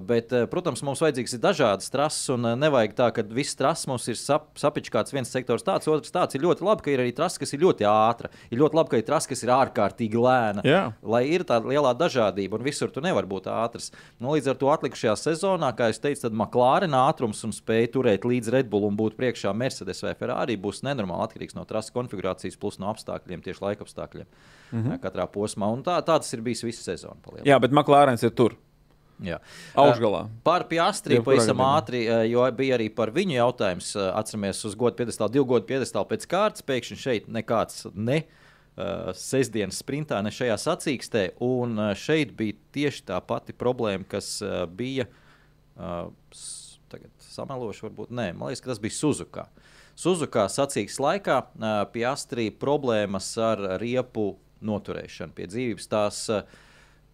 Bet, protams, mums vajadzīgs ir dažādas trases, un nevajag tā, ka viss trases mums ir sap, sapičkāts viens sektors tāds, otrs tāds. Ir ļoti labi, ka ir arī trasa, kas ir ļoti ātra. Ir ļoti labi, ka ir trasa, kas ir ārkārtīgi lēna. Jā. Lai ir tāda lielā dažādība, un visur tu nevari būt ātrs. Nu, līdz ar to atlikušajā sezonā, kā jau teicu, tad McLaren ātrums un spēja turēt līdz Red Bull un būt priekšā Mercedes vai Ferrari būs nenormāli atkarīgs no trases konfigurācijas, plus no apstākļiem, tieši laika apstākļiem mm -hmm. katrā posmā. Un tā, tā tas ir bijis visu sezonu. Palielā. Jā, bet McLārens ir tur. Jā. Augšgalā. Par Piastri Jebkurā pavisam ātri, jo bija arī par viņu jautājums. Atceramies, uz godu piedestālu, divu godu piedestālu pēc kārtas. Pēkšņi šeit nekāds ne uh, sestdienas sprintā, ne šajā sacīkstē. Un šeit bija tieši tā pati problēma, kas uh, bija. Uh, s- tagad samelošu, varbūt nē, man liekas, ka tas bija Suzukā. Suzukā sacīks laikā uh, Piastri problēmas ar riepu noturēšanu pie dzīvības. Tās, uh,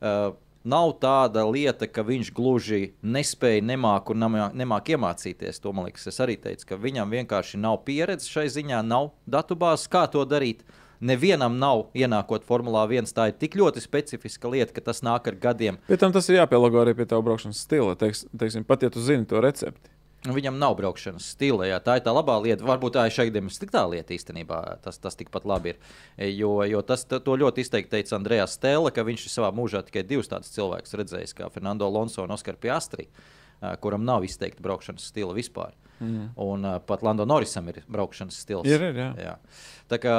uh, Nav tāda lieta, ka viņš gluži nespēja, nemāk un nemā- nemāk iemācīties. To man liekas, es arī teicu, ka viņam vienkārši nav pieredzes šai ziņā, nav datubāzes, kā to darīt. Nevienam nav ienākot Formulā 1. Tā ir tik ļoti specifiska lieta, ka tas nāk ar gadiem. Pēc tam tas ir jāpielāgo arī pie tā braukšanas stila. Teiks, teiksim, pat ja tu zini to recepti. Un Viņam nav braukšanas stila. Jā. Tā ir tā labā lieta. Varbūt tā ir šai gadījumā sliktā lieta īstenībā. Tas, tas tikpat labi ir. E, Jo, jo tas ļoti izteikti teica Andrejs Stēle, ka viņš savā mūžā tikai divus tādus cilvēkus redzējis, kā Fernando Alonso un Oskar Piastri, ā, kuram nav izteikti braukšanas stila vispār. Mm. Un uh, pat Lando Norisam ir braukšanas stils. Ir, ir, jā. Jā. Tā, kā,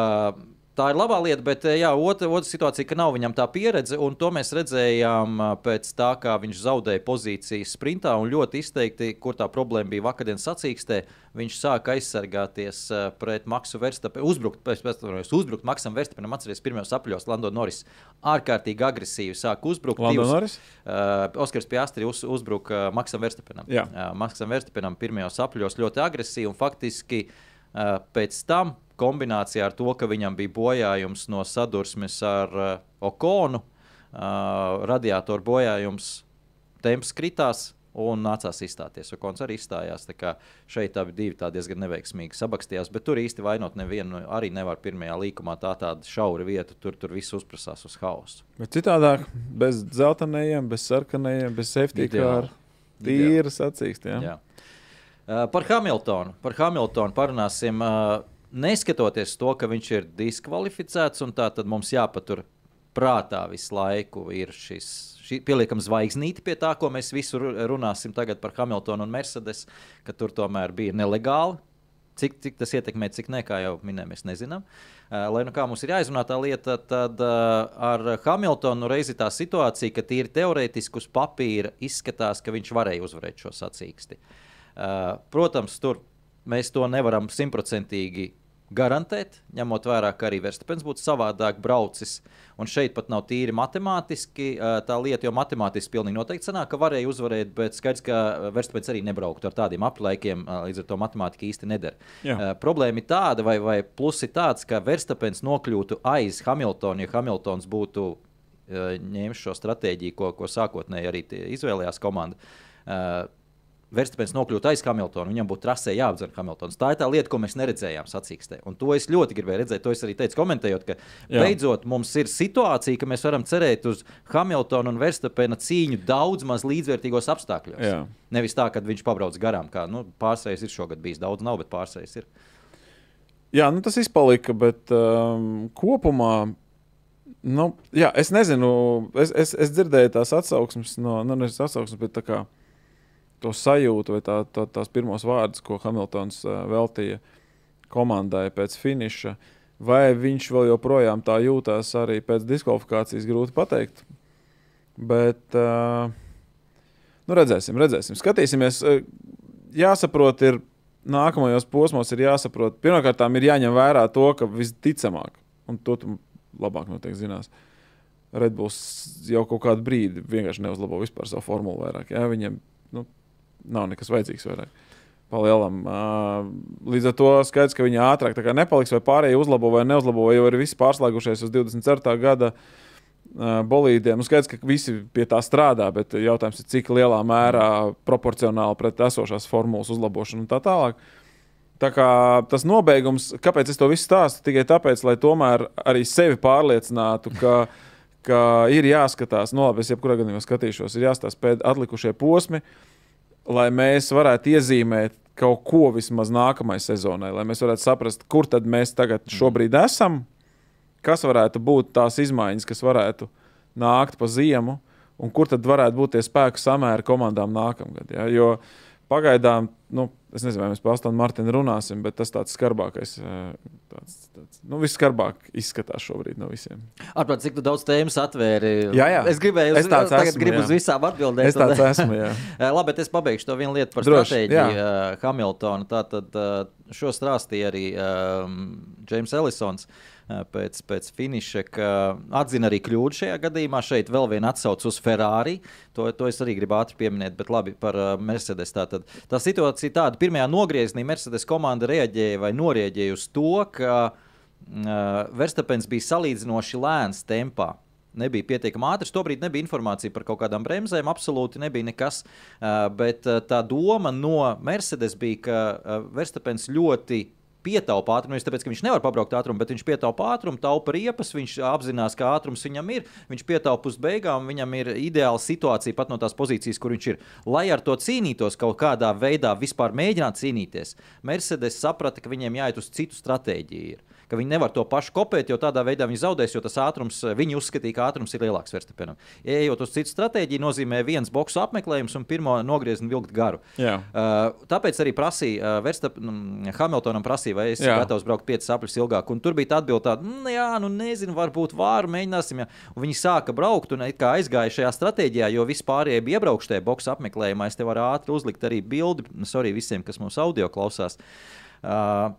tā ir labā lieta, bet eh, jā, otra, otra situācija, ka nav viņam tā pieredze, un to mēs redzējām ā, pēc tā, kā viņš zaudēja pozīcijas sprintā. un Ļoti izteikti, kur tā problēma bija vakardienas sacīkstē, viņš sāka aizsargāties ā, pret Maksu Verstapenu, uzbrukt, pēc, pēc, pēc, uzbrukt Maksam Verstapenam, atcerieties, pirmajos apļos Lando Norris ārkārtīgi agresīvi sāka uzbrukt. Lando Divus- Norris? Uh, Oskars Piastri uz, uzbruka Maksam Verstapenam. Jā. Uh, Maksam Verstapenam pirmajos apļos ļoti agresīvi un faktiski uh, pēc tam kombinācijā ar to, ka viņam bija bojājums no sadursmes ar uh, Okonu, uh, radiatoru bojājums, temps kritās. Un nācās izstāties. Okons arī izstājās. Šeit abi divi tā diezgan neveiksmīgi sabakstījās. Bet tur īsti vainot nevienu. Arī nevar pirmajā līkumā tā tāda šaura vieta. Tur, tur viss uzprasās uz hausu. Bet citādāk, bez dzeltenajiem, bez sarkanajiem, bez safety car. Tīra sacīkst. Ja? Par Hamiltonu. Par Hamiltonu parunāsim. Uh, neskatoties to, ka viņš ir diskvalificēts, un tā tad mums jāpatur prātā visu laiku ir šis. šī Pieliekam zvaigznīti pie tā, ko mēs visu ru- runāsim tagad par Hamiltonu un Mercedes, ka tur tomēr bija nelegāli. Cik, cik tas ietekmē, cik ne, kā jau minējām, mēs nezinām. Uh, lai nu kā mums ir jāizrunā tā lieta, tad uh, ar Hamiltonu reizi tā situācija, ka tīri teorētiski uz papīra izskatās, ka viņš varēja uzvarēt šo sacīksti. Uh, protams, tur mēs to nevaram simtprocentīgi garantēt, ņemot vērā, ka arī Verstapens būtu savādāk braucis. Un šeit pat nav tīri matemātiski tā lieta, jo matemātiski pilnīgi noteikti sanāk, ka varēja uzvarēt, bet skaidrs, ka Verstapens arī nebrauktu ar tādiem aplaikiem, uh, līdz ar to matemātika īsti nedara. Jā. Problēma ir tāda, vai, vai plus ir tāds, ka Verstapens nokļūtu aiz Hamiltona, ja Hamiltons būtu ņēmis šo stratēģiju, ko, ko sākotnēji arī izvēlējās komanda. Uh, Verstapens nokļūt aiz Hamiltona, viņam būtu trasē jāapdzer Hamiltons. Tā ir tā lieta, ko mēs neredzējām sacīkstē. Un to es ļoti gribēju redzēt. To es arī teicu, komentējot, ka Jā. beidzot mums ir situācija, ka mēs varam cerēt uz Hamiltona un Verstapena cīņu daudz maz līdzvērtīgos apstākļos. Jā. Nevis tā, ka viņš pabrauc garām. Kā, nu, pārsvarēs ir šogad bijis daudz, nav, bet pārsvarēs ir. Jā, nu tas izpalika, bet um, kopumā. Nu, jā, es nezinu, es, es, es dzirdēju tās atsauksmes, no, nu, nevis atsauksmes, bet tā kā, to sajūtu, vai tā, tā, tās pirmos vārdus, ko Hamiltons uh, veltīja komandai pēc finiša. Vai viņš vēl joprojām tā jūtas arī pēc diskvalifikācijas, grūti pateikt. Bet, uh, nu, redzēsim, redzēsim. Skatīsimies. Uh, jāsaprot, ir nākamajos posmos ir jāsaprot, pirmkārt, ir jāņem vērā to, ka visticamāk, un to tu labāk noteikti zinās, Redbulls jau kaut kādu brīdi vienkārši neuzlabo vispār savu formulu vairāk. Jā, viņiem nu, nav nekas vajadzīgs vairāk. Palielam. Uh, līdz ar to skaidrs, ka viņi ātrāk nepaliks, vai pārējie uzlabo vai neuzlabo, vai jau ir visi pārslēgušies uz 24. gada uh, bolīdiem. Nu, skaidrs, ka visi pie tā strādā, bet jautājums ir, cik lielā mērā proporcionāli pret esošās formulas uzlabošanu un tā tālāk. Tā kā tas nobeigums, kāpēc es to visu stāstu, tikai tāpēc, lai tomēr arī sevi pārliecinātu, ka, ka ir jāskatās, no labi, es jebkurā gadījumā skatīšos, ir jāstāsta pēc atlikušie posmi, lai mēs varētu iezīmēt kaut ko vismaz nākamajai sezonai, lai mēs varētu saprast, kur tad mēs tagad šobrīd esam, kas varētu būt tās izmaiņas, kas varētu nākt pa ziemu, un kur tad varētu būt tie spēku samēri komandām nākamgad. Ja? Jo pagaidām, nu, es nezinu, vai mēs par Astonu Martinu runāsim, bet tas tāds skarbākais, eh, tāds, tāds, nu, viskarbāk izskatās šobrīd no visiem. Atpakaļ, cik daudz tēmas atvēri. Jā, jā. Es gribēju, Es tāds tagad esmu, gribu jā. uz visām atbildēt. Es tāds esmu, jā. Eh, Labi, bet es pabeigšu to vienu lietu par Droši, stratēģiju jā. uh, Hamiltonu. Tātad šo stāstīja arī um, James Ellisons. uh, Pēc, pēc finiša, ka atzina arī kļūdu šajā gadījumā. Šeit vēl viena atsauce uz Ferrari. To, to es arī gribu ātri pieminēt, bet labi par uh, Mercedes. Tātad, tā situācija tāda, pirmajā nogriezienī Mercedes komanda reaģēja vai norēģēja uz to, ka uh, Verstapens bija salīdzinoši lēns tempā. Nebija pietiekami ātrs. Tobrīd nebija informācija par kaut kādām bremzēm, absolūti nebija nekas. Bet tā doma no Mercedes bija, ka Verstapens ļoti pietaupa ātrumu. Nevis tāpēc, ka viņš nevar pabraukt ātrumu, bet viņš pietaupa ātrumu, taupa riepas, viņš apzinās, ka ātrums viņam ir. Viņš pietaupa uz beigām, viņam ir ideāla situācija pat no tās pozīcijas, kur viņš ir. Lai ar to cīnītos kaut kādā veidā, vispār mēģināt cīnīties, Mercedes saprata, ka viņiem jāiet uz citu stratēģiju. Ir ka viņi nevar to pašu kopēt, jo tādā veidā viņi zaudēs, jo tas ātrums, viņi uzskatīja, ka ātrums ir lielāks Verstapenam. Ejot uz citu stratēģiju, nozīmē viens boxu apmeklējums un pirmo nogriezienu vilkt garu. Jā. Uh, tāpēc arī prasīja, uh, Verstap, mm, Hamiltonam prasīja, vai es esmu gatavs braukt 5 sapļus ilgāk. Un tur bija tā atbilde, tāda, mm, jā, nu nezinu, varbūt vāru mēģināsim. Jā. Un viņi sāka braukt un aizgāja šajā stratēģijā, jo vispārējie bija iebraukšie boxu apmeklējumā. Es te varu ātri uzlikt arī bildi, sorry visiem, kas mums audio klausās. Uh,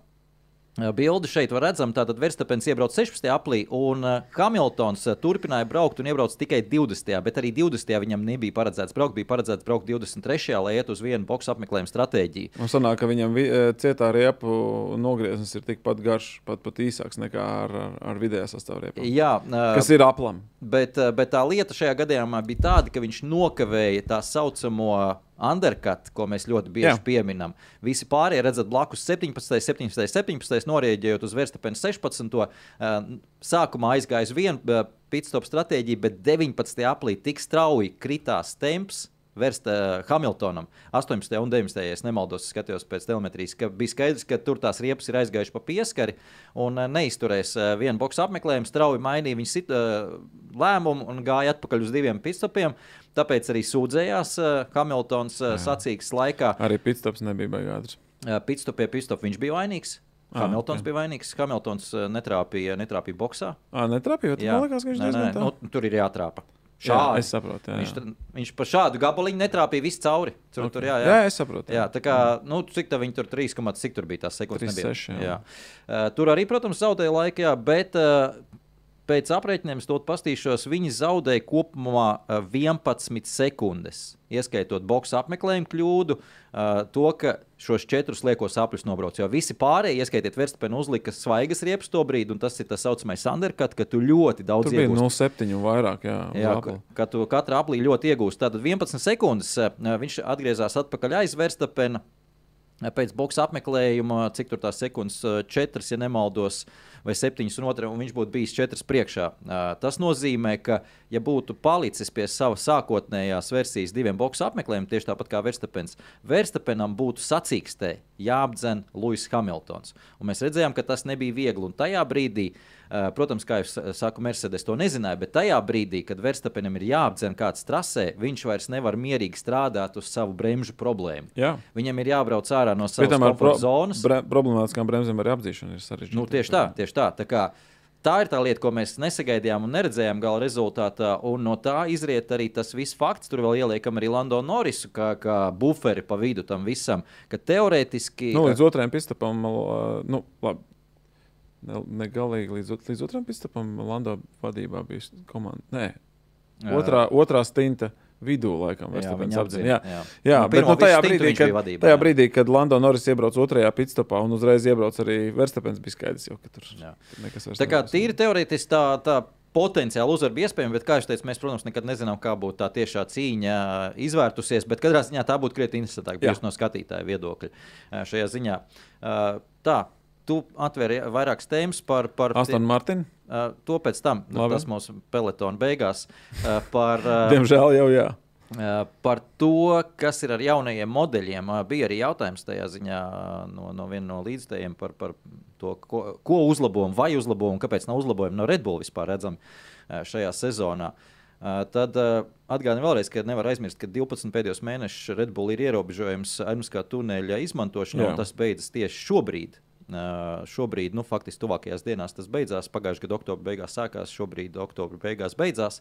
Bildi šeit var redzama. Tātad Verstapens iebrauca 16. aprīlī, un uh, Hamiltons uh, turpināja braukt un iebrauca tikai 20. Bet arī 20. viņam nebija paredzēts braukt, bija paredzēts braukt 23. lai iet uz vienu boxu apmeklējumu stratēģiju. Man sanāk, ka viņam vi- eh, cietā riepu nogrieznis ir tikpat garš, pat, pat īsāks nekā ar, ar, vidējā sastāvriepu. Jā, Kas ir aplam? Bet, eh, bet tā lieta šajā gadījumā bija tāda, ka viņš nokavēja tā saucamo undercut, ko mēs ļoti bieži Jā. pieminam. Visi pārējie redzat blakus 17, 17, 17, norēģējot uz Verstapenu 16. eh, Sākumā aizgāja uz vienu eh, pitstop stratēģiju, bet 19. aprīlī tik strauji kritās temps. Verst uh, Hamiltonam 18. un 19. ja es nemaldos, skatījos pēc telemetrijas, ka bija skaidrs, ka tur tās riepas ir aizgājušas pa pieskari un uh, neizturēs uh, vienu boxu apmeklējumu. Strauji mainīja viņa sit, uh, lēmumu un gāja atpakaļ uz diviem pitstopiem. Tāpēc arī sūdzējās uh, Hamiltons uh, sacīkstes laikā. Arī pitstops nebija baigāts. Uh, Pitstopie pitstop viņš bija vainīgs. Ah, Hamiltons ok. bija vainīgs. Hamiltons netrāpīja, netrāpīja boxā. Ah, netrāpīja, bet man liekas, ka viņš diezgan nē, tā. nu, tur ir jātrāpa. Jā, Šādi. es saprotu. Jā, Viņš, jā. tur- viņš pa šādu gabaliņu netrāpīja visu cauri. Tur, Ok. tur, jā, jā. jā, es saprotu. Jā, tā kā, nu, cik tā viņi tur 3, cik tur bija tās sekundes? 3,6, nebija. jā. Uh, tur arī, protams, zaudēja laika, jā, bet uh, pēc aprēķiniem, es to pastīšos, viņi zaudēja kopumā uh, 11 sekundes. Ieskaitot boxu apmeklējumu kļūdu, uh, to, ka šos četrus liekos apļus nobrauc. Jo visi pārējie, ieskaitiet, Verstapenu uzlika svaigas riepas to brīdi, un tas ir tas saucamais undercut, ka tu ļoti daudz Tur iegūsti. 0,7 un vairāk. Jā, Jā, ka, ka tu katrā aplī ļoti iegūsi. Tātad 11 sekundes eh, viņš atgriezās atpakaļ aiz Verstapena. Pēc boxa apmeklējuma, cik tur tās sekundes, 4, ja nemaldos, vai 7, un, otra, un viņš būtu bijis 4 priekšā. Tas nozīmē, ka, ja būtu palicis pie savas sākotnējās versijas diviem boxa apmeklējumiem, tieši tāpat kā Verstapens, Verstapenam būtu sacīkstē jāapdzen Lūsis Hamiltons. Un mēs redzējām, ka tas nebija viegli. Un tajā brīdī, eh, protams, kā jau saku, Mercedes to nezināja, bet tajā brīdī, kad Verstapenam ir jāapdzen kāds trasē, viņš vairs nevar mierīgi strādāt uz savu bremžu problēmu. Jā. Viņam ir jābrauc ārā no savas ar pro, komforta zonas. bre, problemātiskām bremzēm arī apdzīšana ir sarežģīta. Nu, tieši tā, tieši tā. tā kā, Tā ir tā lieta, ko mēs nesagaidījām un neredzējām gala rezultātā. Un no tā izriet arī tas viss fakts. Tur vēl ieliekam arī Lando Norisu, kā, kā buferi pa vidu tam visam. Ka teorētiski. Nu, līdz otrajam pistapam, uh, nu, labi. Ne, ne galīgi līdz, līdz otram pistapam Lando vadībā bija komanda. Nē, otrā, otrā stinta vidū, laikam, Jā, viņa apzina, Jā, jā. jā Nu, bet nu, tajā, brīdī, kad, vadībā, tajā jā. brīdī, kad Lando Norris iebrauc otrajā pistapā un uzreiz iebrauc arī Verstapens, bija skaidrs, jau, ka tur, tur nekas vairs Tā kā tīri teorētiski tā, tā potenciāli uzvar bija iespējama, bet, kā jau teicu, mēs, protams, nekad nezinām, kā būtu tā tiešā cīņa izvērtusies. Bet katrā ziņā tā būtu krietni interesantāka Jā. bijusi no skatītāja viedokļa šajā ziņā. Tā. Tu atvēri vairākas tēmas par, par Aston Martin, Uh, to pēc tam, nu, tas mūsu peletona beigās. Uh, par, uh, diemžēl jau jā. Uh, par to, kas ir ar jaunajiem modeļiem, uh, bija arī jautājums tajā ziņā uh, no, no viena no līdzstājiem par, par to, ko, ko uzlabojumu vai uzlabojumu, kāpēc nav uzlabojumu no Red Bull vispār redzami šajā sezonā. Tad atgādinu vēlreiz, ka nevar aizmirst, ka 12 pēdējos mēnešus Red Bull ir ierobežojums aeronautiskā tuneļa izmantošanā, un tas beidzas tieši šobrīd. Uh, šobrīd, nu, faktiski tuvākajās dienās tas beidzās. Pagājušā gada oktobra beigās sākās, šobrīd oktobra beigās beidzās.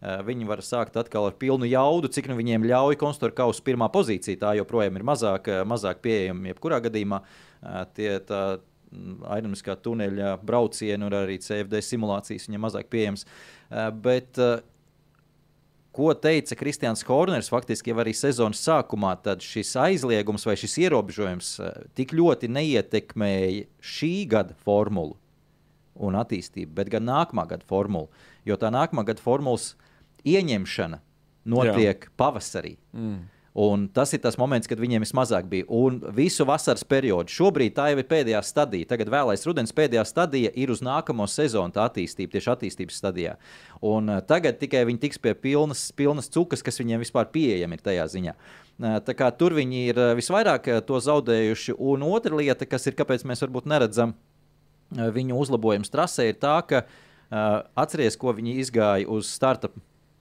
Uh, viņi var sākt atkal ar pilnu jaudu, cik nu viņiem ļauj konstruktora kausa pirmā pozīcija. Tā joprojām ir mazāk, mazāk pieejama jebkurā gadījumā. Tie, tā, aeronautiskā tuneļa braucienu un arī CFD simulācijas viņam mazāk pieejamas. Bet ko teica Kristians Horners, faktiski jau arī sezonas sākumā, tad šis aizliegums vai šis ierobežojums eh, tik ļoti neietekmēja šī gada formulu un attīstību, bet gan nākamā gada formulu. Jo tā nākamā gada formulas ieņemšana notiek Jā. pavasarī. Mm. Un tas ir tas moments, kad viņiem vismazāk bija. Un visu vasaras periodu. Šobrīd tā jau ir pēdējā stadija. Tagad vēlais rudens pēdējā stadija ir uz nākamo sezonu attīstība, tieši attīstības stadijā. Un uh, tagad tikai viņi tiks pie pilnas, pilnas cukas, kas viņiem vispār pieejami ir tajā ziņā. Uh, tur viņi ir uh, visvairāk to zaudējuši. Un otra lieta, kas ir, kāpēc mēs varbūt neredzam viņu uzlabojumus trasē, ir tā, ka atcerieties, ko viņi izgāja uz starta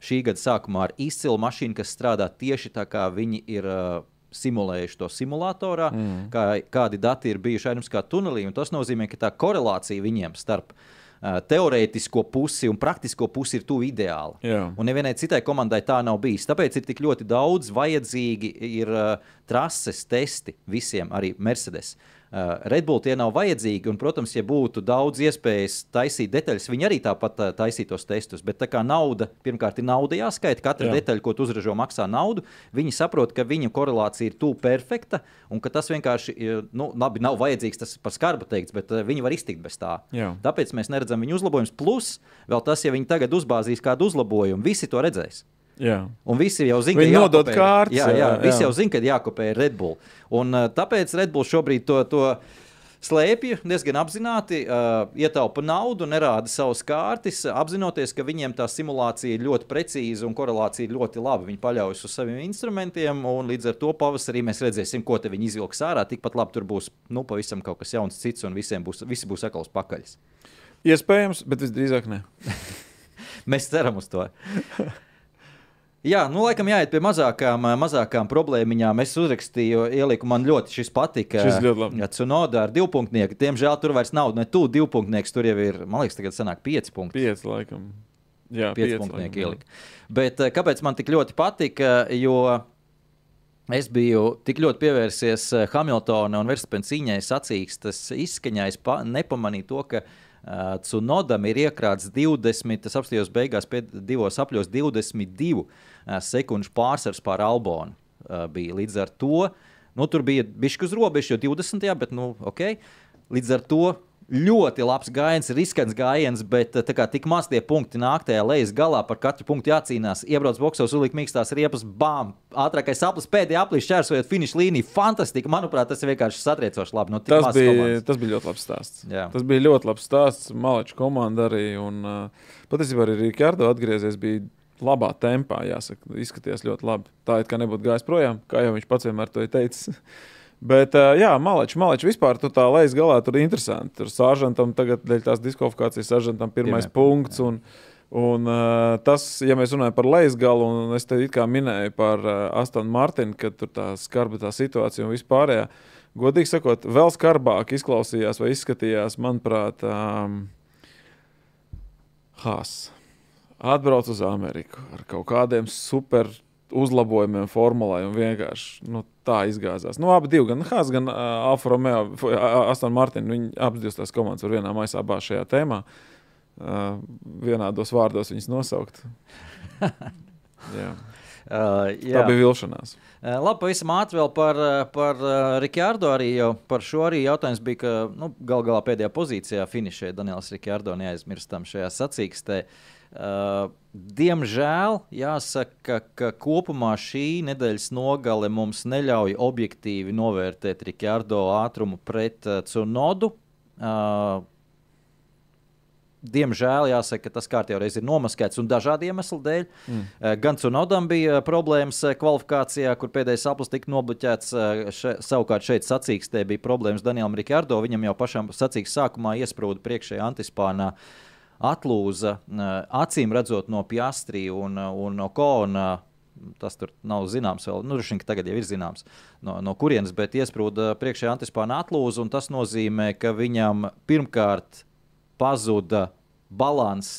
šī gada sākumā ar izcilu mašīnu, kas strādā tieši tā, kā viņi ir uh, simulējuši to simulatorā, mm. kā, kādi dati ir bijuši aeronautiskā tunelī. Tas nozīmē, ka tā korelācija viņiem starp uh, teorētisko pusi un praktisko pusi ir tuvu ideāli. Yeah. Un nevienai citai komandai tā nav bijis. Tāpēc ir tik ļoti daudz vajadzīgi ir uh, trases testi visiem, arī Mercedes. Uh, Uh, Red Bull tie nav vajadzīgi, un, protams, ja būtu daudz iespējas taisīt detaļas, viņi arī tāpat uh, taisītos testus. Bet tā kā nauda, pirmkārt, ir nauda jāskaita, katra Jā. detaļa, ko tu uzražo, maksā naudu. Viņi saprot, ka viņu korelācija ir tuvu perfekta, un ka tas vienkārši, nu, labi, nav vajadzīgs, tas par skarbu teikts, bet viņi var iztikt bez tā. Jā. Tāpēc mēs neredzam viņu uzlabojumus. Plus, vēl tas, ja viņi tagad uzbāzīs kādu uzlabojumu, visi to redzēs. Jā. Un visi jau zina, ka nodod kārtas. Jā, jā, jā, visi jau zina, ka jākopē Red Bull. Un, uh, tāpēc Red Bull šobrīd to, to slēpj diezgan apzināti, uh, ietaupa naudu, nerāda savus kārtas, apzinoties, ka viņiem tā simulācija ir ļoti precīza un korelācija ir ļoti laba. Viņi paļaujas uz saviem instrumentiem, un līdz ar to pavasarī mēs redzēsim, ko viņi izvilks ārā. Tikpat labi tur būs nu, pavisam kaut kas jauns, cits, un visiem būs, visi būs atkal uz pakaļas. Iespējams, bet visdrīzāk ne. mēs ceram uz to. Jā, nu, laikam jāiet pie mazākām, mazākām problēmiņām. Es uzrakstīju, ieliku, man ļoti šis patika. Šis ļoti labi. Jā, Cunoda ar divpunktnieku. Diemžēl tur vairs nav ne tuvu divpunktnieks, tur jau ir, man liekas, tagad sanāk pieci punkti. Pieci, laikam. Jā, pieci, punktnieki ielika. Bet kāpēc man tik ļoti patika? Jo Es biju tik ļoti pievērsies Hamiltona un Verstapēna cīņai, sacīkstas izskaņai, nepamanīju to, ka uh, Cunodam ir iekrāts 20, tas apstājos beigās, divos apļos 22 uh, sekundžu pārsvars pār Albonu. Uh, bija. Līdz ar to nu, tur bija bišķi uz robežas, jo 20. bet nu, ok. Līdz ar to ļoti labs gājiens, riskants gājiens, bet eh, kā, tik maz tie punkti nāk tajā lejas galā, par katru punktu jācīnās. Iebrauc boxos, uzliek mīkstās riepas, bām! Ātrākais aplis pēdējā aplī šķērsojot finiša līniju. Fantastiski! Manuprāt, tas ir vienkārši satriecoši labi. No tas, bija, komandas. tas bija ļoti labs stāsts. Jā. Tas bija ļoti labs stāsts. Maleča komanda arī. Un, uh, patiesībā arī Rikārdo atgriezies. Bija labā tempā, jāsaka, izskatījās ļoti labi. Tā it kā nebūtu gājis projām, kā jau viņš pats vienmēr to ir teicis. Bet, jā, Maleči, Maleči vispār tur tā lejas galā tur ir interesanti. Tur sāžantam tagad dēļ tās diskvalifikācijas sāžantam pirmais Pirmie, punkts. Un, un uh, tas, ja mēs runājam par lejas galu, un es te it kā minēju par uh, Astonu Martinu, ka tur tā skarba tā situācija un vispārējā. Godīgi sakot, vēl skarbāk izklausījās vai izskatījās, manuprāt, um, Haas. Atbrauc uz Ameriku ar kaut kādiem super uzlabojumiem formulai un vienkārši nu, tā izgāzās. Nu, abi divi, gan Hāzs, gan uh, Alfa Romeo, Aston Martin, viņi abas divas tās komandas var vienā maisā bāzt šajā tēmā. Uh, vienādos vārdos viņas nosaukt. jā. Uh, jā. Tā bija vilšanās. Uh, labi, pavisam ātri vēl par, par uh, Rikārdo. Arī par šo arī jautājums bija, ka nu, gal galā pēdējā pozīcijā finišēja Daniels Rikārdo neaizmirstam šajā sacīkstē. Uh, Uh, diemžēl jāsaka, ka kopumā šī nedēļas nogale mums neļauj objektīvi novērtēt Rikārdo ātrumu pret uh, Cunodu. Uh, Diemžēl jāsaka, ka tas kārtībā ir nomaskēts un dažādu iemeslu dēļ. Mm. Gan Cunodam bija problēmas kvalifikācijā, kur pēdējais aplis tika nobloķēts. Še, savukārt šeit sacīkstē bija problēmas Danielam Rikārdo. Viņam jau pašam sacīkstē sākumā iesprūda priekšējā antispānā atlūza, acīm redzot no Piastri un, un no Kona. Tas tur nav zināms, vēl nu, šim, tagad jau ir zināms, no, no kurienes, bet iesprūda priekšējā antispāna atlūza. Tas nozīmē, ka viņam pirmkārt pazuda līdzsvars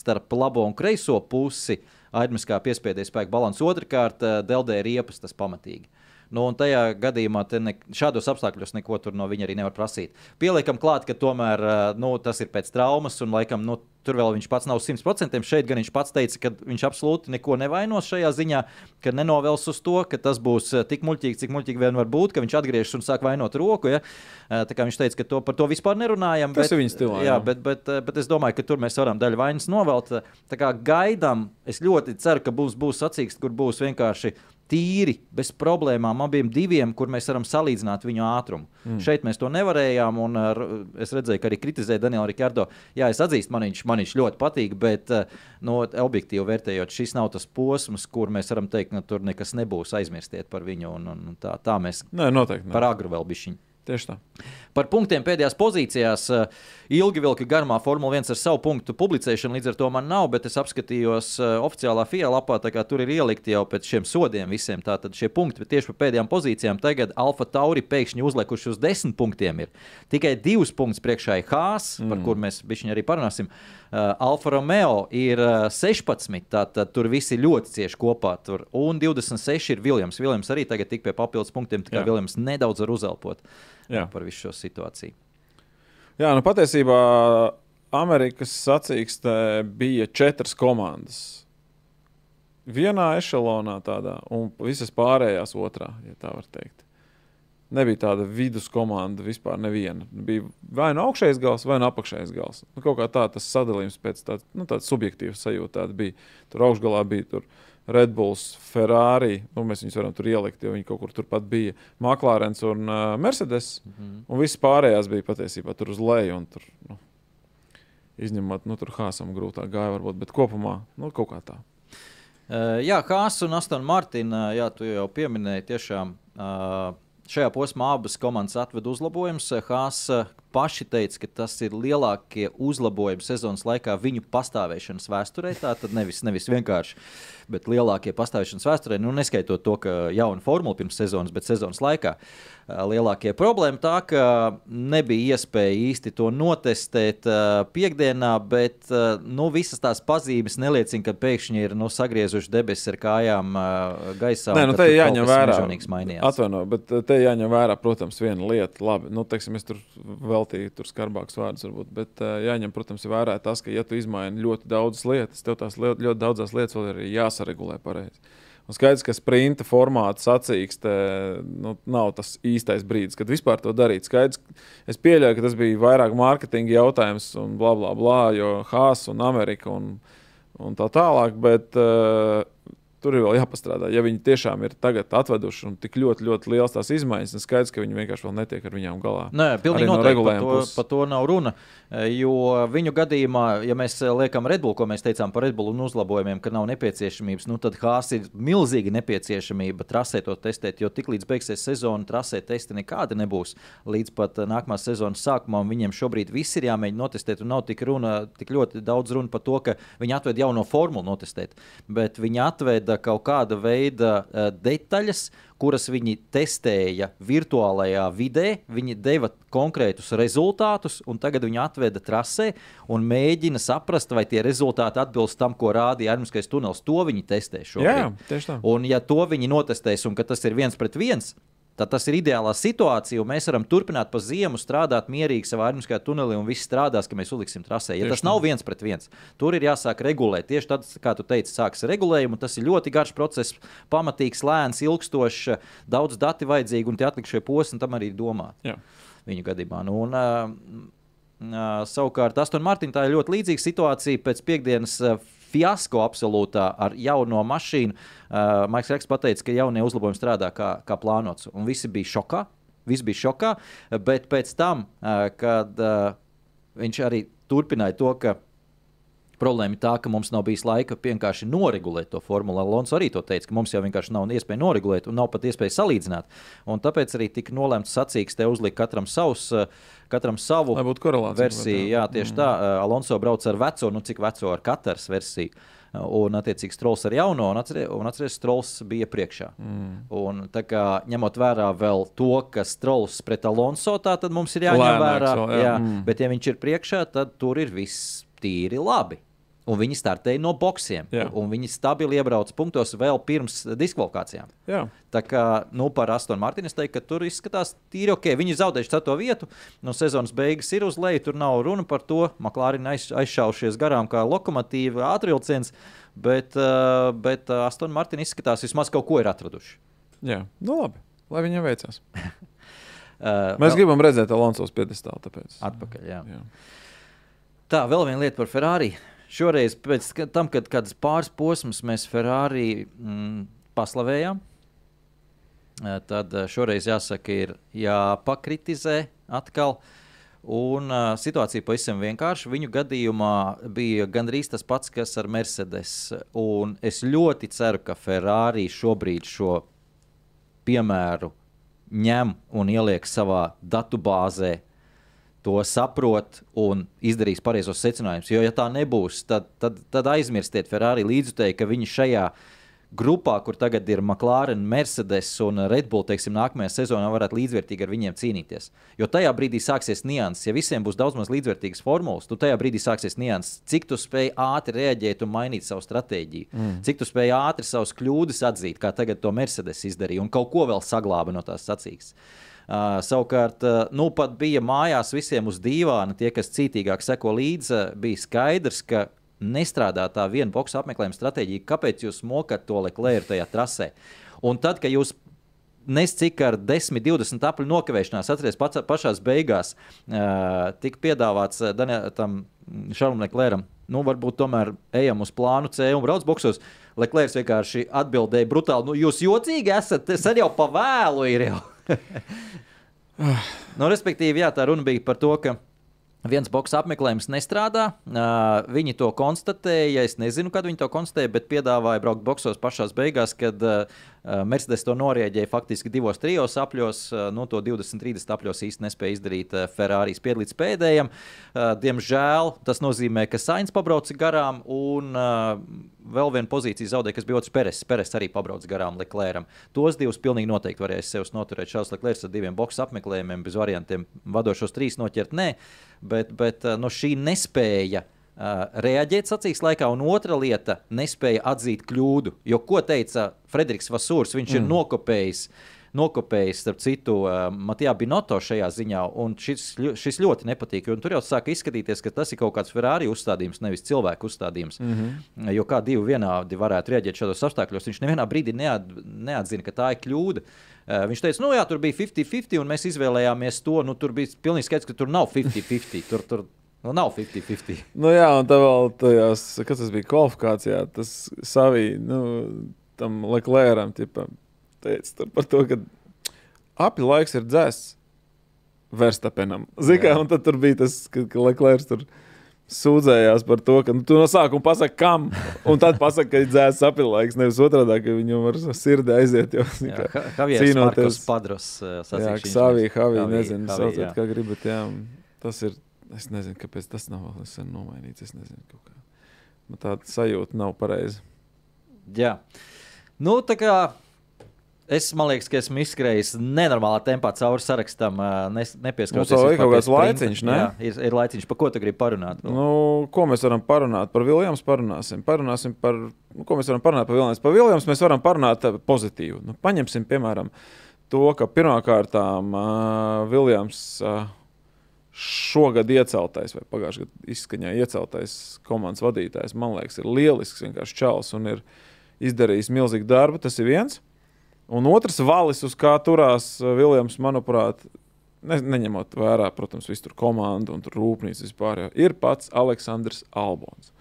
starp labo un kreiso pusi. Aidmis kā piespiedies spēku balanss. Otrakārt, eh, deldē riepas tas pamatīgi. Nu, tajā gadījumā ne, šādos apstākļos neko no viņa arī nevar prasīt. Pieliekam klāt, ka tomēr eh, nu, tas ir pēc traumas, un laikam nu, Tur vēl viņš pats nav 100%. Šeit gan viņš pats teica, ka viņš absolūti neko nevainos šajā ziņā, ka nenovels uz to, ka tas būs eh, tik muļķīgi, cik muļķīgi vien var būt, ka viņš atgriežas un sāk vainot roku. Ja? Eh, tā kā viņš teica, ka to, par to vispār nerunājam. Tas bet, ir viņa stilā. Jā. Bet, bet, eh, bet es domāju, ka tur mēs varam daļu vainas novelt. Tā kā gaidām, es ļoti ceru, ka būs, būs sacīksts, kur būs vienkārši tīri, bez problēmām, abiem diviem, kur mēs varam salīdzināt viņu ātrumu. Mm. Šeit mēs to nevarējām, un uh, es redzēju, ka arī kritizēja Danielu Rikārdo. Jā, es atzīstu, man viņš, man viņš ļoti patīk, bet uh, no, objektīvi vērtējot, šis nav tas posms, kur mēs varam teikt, ka nu, tur nekas nebūs. Aizmirstiet par viņu, un, un tā, tā mēs Nē, noteikti, par agru vēl bišķiņu. Tieši tā. Par punktiem pēdējās pozīcijās. Eh, ilgi vilka garumā Formula 1 ar savu punktu publicēšanu, līdz ar to man nav, bet es apskatījos eh, oficiālā FIA lapā, tā kā tur ir ielikti jau pēc šiem sodiem visiem. Tātad šie punkti tieši par pēdējām pozīcijām. Tagad Alfa Tauri pēkšņi uzlikuši uz desmit punktiem. Ir. Tikai divus punktus priekšā ir Hāzs, mm. par kur mēs arī parunāsim. Uh, Alfa Romeo ir uh, 16, tātad tur visi ļoti cieši kopā. Tur. Un 26 ir Viljams. Viljams arī tagad tik pie papildus punktiem, tā kā Jā. Viljams nedaudz var uzelpot. Jā. par visu šo situāciju. Jā, nu patiesībā Amerikas sacīkstē bija četras komandas. Vienā ešalonā tādā, un visas pārējās otrā, ja tā var teikt. Nebija tāda viduskomanda vispār neviena. Bija vai nu augšējais gals, vai nu apakšējais gals. Nu, kaut kā tā tas sadalījums pēc tādas nu, subjektīvas sajūtas bija. Tur augšgalā bija tur, uh, Red Bulls, Ferrari. Nu, mēs viņus varam tur ielikt, jo viņi kaut kur turpat bija. Maklārens un uh, Mercedes. Mm -hmm. Un viss pārējās bija patiesībā tur uz leju. Tur, nu, izņemot, nu, tur Hāzam grūtāk gāja, varbūt, bet kopumā nu, kaut kā tā. Uh, jā, Hāzs un Aston Martina, jā, tu jau pieminēji, tiešām uh, šajā posmā abas komandas atveda uzlabojumus. Hāzs paši teica, ka tas ir lielākie uzlabojumi sezonas laikā viņu pastāvēšanas vēsturē. Tā tad nevis, nevis vienkārši, bet lielākie pastāvēšanas vēsturē. Nu, neskaitot to, ka jauna formula pirms sezonas, bet sezonas laikā. Lielākie problēma tā, ka nebija iespēja īsti to notestēt piekdienā, bet nu, visas tās pazīmes neliecina, ka pēkšņi ir nu, sagriezuši debesis ar kājām gaisā. Nē, nu, te jāņem vērā. Atvainojiet, bet te jāņem vērā, protams, viena lieta. Labi, nu, teiksim, es tur vēl veltīju tur skarbākus vārdus, varbūt. Bet uh, jāņem, protams, vērā tas, ka, ja tu izmaini ļoti daudzas lietas, tev tās ļoti, ļoti daudzas lietas vēl ir jāsaregulē pareizi. Un skaidrs, ka sprinta formāts sacīkstē nu, nav tas īstais brīdis, kad vispār to darīt. Skaidrs, es pieļauju, ka tas bija vairāk mārketinga jautājums un bla bla bla, jo Hāzs un Amerika un, un tā tālāk. Bet, uh, Tur ir vēl jāpastrādā. Ja viņi tiešām ir tagad atveduši un tik ļoti, ļoti liels tās izmaiņas, tad skaidrs, ka viņi vienkārši vēl netiek ar viņām galā. Nē, pilnīgi no noteikti par to, par to nav runa. Jo viņu gadījumā, ja mēs liekam Redbull, ko mēs teicām par Redbull un uzlabojumiem, ka nav nepieciešamības, nu tad Hāzs ir milzīga nepieciešamība trasē to testēt, jo tiklīdz beigsies sezona, trasē testi nekādi nebūs līdz pat nākamās sezonas sākumam. Viņiem šobrīd viss ir jāmēģina notestēt, un nav tik, runa, tik ļoti daudz runa par to, ka viņi atved jauno formulu notestēt, bet viņi atveda atrada kaut kāda veida uh, detaļas, kuras viņi testēja virtuālajā vidē. Viņi deva konkrētus rezultātus, un tagad viņi atveda trasē un mēģina saprast, vai tie rezultāti atbilst tam, ko rādīja Armijas tunelis. To viņi testē šobrīd. Jā, tieši tā. Un, ja to viņi notestēs, un tas ir viens pret viens, Tad tas ir ideālā situācija, un mēs varam turpināt pa ziemu strādāt mierīgi savā armiskajā tunelī, un viss strādās, ka mēs uzliksim trasē. Ja tieši tas nav viens pret viens, tur ir jāsāk regulēt. Tieši tad, kā tu teici, sāks regulējumu. Tas ir ļoti garš process, pamatīgs, lēns, ilgstošs, daudz dati vajadzīgi, un tie atlikušie posmi tam arī ir domāti. Viņu gadījumā. Nu, un, uh, savukārt, Aston Martin tā ir ļoti līdzīga situācija pēc piekdienas fiasko absolūtā ar jauno mašīnu. Uh, Maiks Reks teica, ka jaunie uzlabojumi strādā kā, kā plānots, un visi bija šokā. Viss bija šokā, bet pēc tam, uh, kad uh, viņš arī turpināja to, ka Problēma ir tā, ka mums nav bijis laika vienkārši noregulēt to formulu. Alonso arī to teica, ka mums jau vienkārši nav iespēja noregulēt un nav pat iespēja salīdzināt. Un tāpēc arī tika nolemts sacīks, te uzlikt katram savus. Katram savu versiju. Jā, tieši mm. tā. Alonso brauc ar veco, nu cik veco ar katras versiju. Un, attiecīgi, Strūls ar jauno, un atcerieties, atceries, Strūls bija priekšā. Mm. Un, kā, ņemot vērā vēl to, ka Strūls pret Alonso, tad mums ir jāņem Lēnāks, vērā. Jā. Jā, mm. Bet, ja viņš ir priekšā, tad tur ir viss tīri labi. Un viņi startēja no boxiem. Jā. Un viņi stabili iebrauca punktos vēl pirms diskvalifikācijām. Jā. Tā kā nu, par Astonu Martinu es teiktu, ka tur izskatās tīri ok. Viņi zaudējuši ceturto vietu. No sezonas beigas ir uz leju. Tur nav runa par to. Maklārina aiz, aizšaušies garām kā lokomotīva, ātrvilciens. Bet, uh, bet uh, Astonu Martinu izskatās vismaz kaut ko ir atraduši. Jā, nu labi. Lai viņam veicas. uh, Mēs vēl... gribam redzēt Alonso piedestālu. Tāpēc. Atpakaļ. Jā. Jā. Tā, vēl viena lieta par Ferrari. Šoreiz, pēc tam, kad kādas pāris posmas mēs Ferrari mm, paslavējām, tad šoreiz jāsaka, ir jāpakritizē atkal. Un uh, situācija pavisam vienkārši. Viņu gadījumā bija gandrīz tas pats, kas ar Mercedes. Un es ļoti ceru, ka Ferrari šobrīd šo piemēru ņem un ieliek savā datubāzē, to saprot un izdarīs pareizos secinājumus. Jo, ja tā nebūs, tad, tad, tad aizmirstiet Ferrari līdzutēji, ka viņi šajā grupā, kur tagad ir McLaren, Mercedes un Red Bull, teiksim, nākamajā sezonā varētu līdzvērtīgi ar viņiem cīnīties. Jo tajā brīdī sāksies nianses. Ja visiem būs daudz maz līdzvērtīgas formulas, tad tajā brīdī sāksies nianses. Cik tu spēj ātri reaģēt un mainīt savu stratēģiju, mm. cik tu spēj ātri savus kļūdas atzīt, kā tagad to Mercedes izdarīja, un kaut ko vēl saglāba no tās sacīkstes. Uh, savukārt, uh, nu, pat bija mājās visiem uz dīvāna, tie, kas cītīgāk seko līdzi, uh, bija skaidrs, ka nestrādā tā viena boxa apmeklējuma stratēģija, kāpēc jūs mokat to leklēru tajā trasē. Un tad, kad jūs nes cik ar 10, 20 apli nokavēšanās, atcerieties, pats pašā beigās uh, tika piedāvāts uh, tam Šarlam Leklēram. Nu, varbūt tomēr ejam uz plānu C un brauc boxos. Leklērs vienkārši atbildēja brutāli, nu, jūs jocīgi esat, tas arī jau pa vēlu ir jau. nu, respektīvi, jā, tā runa bija par to, ka viens boks apmeklējums nestrādā. Uh, viņi to konstatēja. Es nezinu, kad viņi to konstatēja, bet piedāvāja braukt boxos pašā beigās, kad uh, Mercedes to norēģēja faktiski divos, trijos apļos. Eh, nu, to 20, 30 apļos īstenībā nespēja izdarīt eh, Ferrari piedalīties pēdējiem. Diemžēl tas nozīmē, ka Sainz pabrauca garām un vēl viena pozīcija zaudēja, kas bija otrs Peres. Peres arī pabrauca garām Leclercam. Tos divus pilnīgi noteikti varēs sev noturēt. Šāds Leclerc ar diviem boxe apmeklējumiem, bez variantiem, vadošos trīs noķert. Nē, bet, bet no šī nespēja reaģēt sacīks laikā, un otra lieta - nespēja atzīt kļūdu. Jo, ko teica Frederiks Vasūrs, viņš mm. ir nokopējis. Nokopējis, starp citu, uh, Matijā Binoto šajā ziņā, un šis, šis ļoti nepatīk. Tur jau sāka izskatīties, ka tas ir kaut kāds Ferrari uzstādījums, nevis cilvēku uzstādījums. Mm -hmm. Jo kā divi vienādi varētu reaģēt šādos apstākļos, viņš nevienā brīdī neat, neatzina, ka tā ir kļūda. Viņš teica, nu jā, tur bija 50-50, un mēs izvēlējāmies to. Nu, tur bija pilnīgi skaidrs, ka tur nav 50-50. Tur, tur Nu, nav 50-50. Nu, jā, un tā vēl tajās, kas tas bija kvalifikācijā, tas savī, nu, tam Leclercam, teica par to, ka apli laiks ir dzēsts Verstapenam. Zikā, un tad tur bija tas, ka, ka Leclerc tur sūdzējās par to, ka nu, tu no sākuma pasaki, kam, un tad pasaki, ka ir dzēsts apli laiks, nevis otrādi, ka viņam var sirdī aiziet, jo, zikā, cīnoties. Padros, uh, jā, Savī, Havī, nezinu, sauciet, kā gribat, jā, tas ir Es nezinu, kāpēc tas nav vēl sen nomainīts. Es nezinu, kā. Man tāda sajūta nav pareiza. Jā. Nu, tā kā Es domāju, ka esmu izskrējis nenormālā tempā cauri sarakstam, nes, nepieskatoties. Mums vēl ir kaut kāds laiciņš, ne? Jā, ir, ir laiciņš. Par ko tu gribi parunāt? Nu, ko mēs varam parunāt? Par Viljams parunāsim. Parunāsim par, nu, ko mēs varam parunāt par Viljams. Par Viljams mēs varam parunāt pozitīvu. Nu, paņemsim, piemēram, to, ka pirmkārtām uh, Viljams. Uh, šogad ieceltais vai pagājušajā gadā izskaņā ieceltais komandas vadītājs, man liekas, ir lielisks vienkārši čels un ir izdarījis milzīgu darbu. Tas ir viens. Un otrs valis, uz kā turās uh, Viljams, manuprāt, ne, neņemot vērā, protams, visu tur komandu un tur rūpnīcu vispār, jau, ir pats Aleksandrs Albons.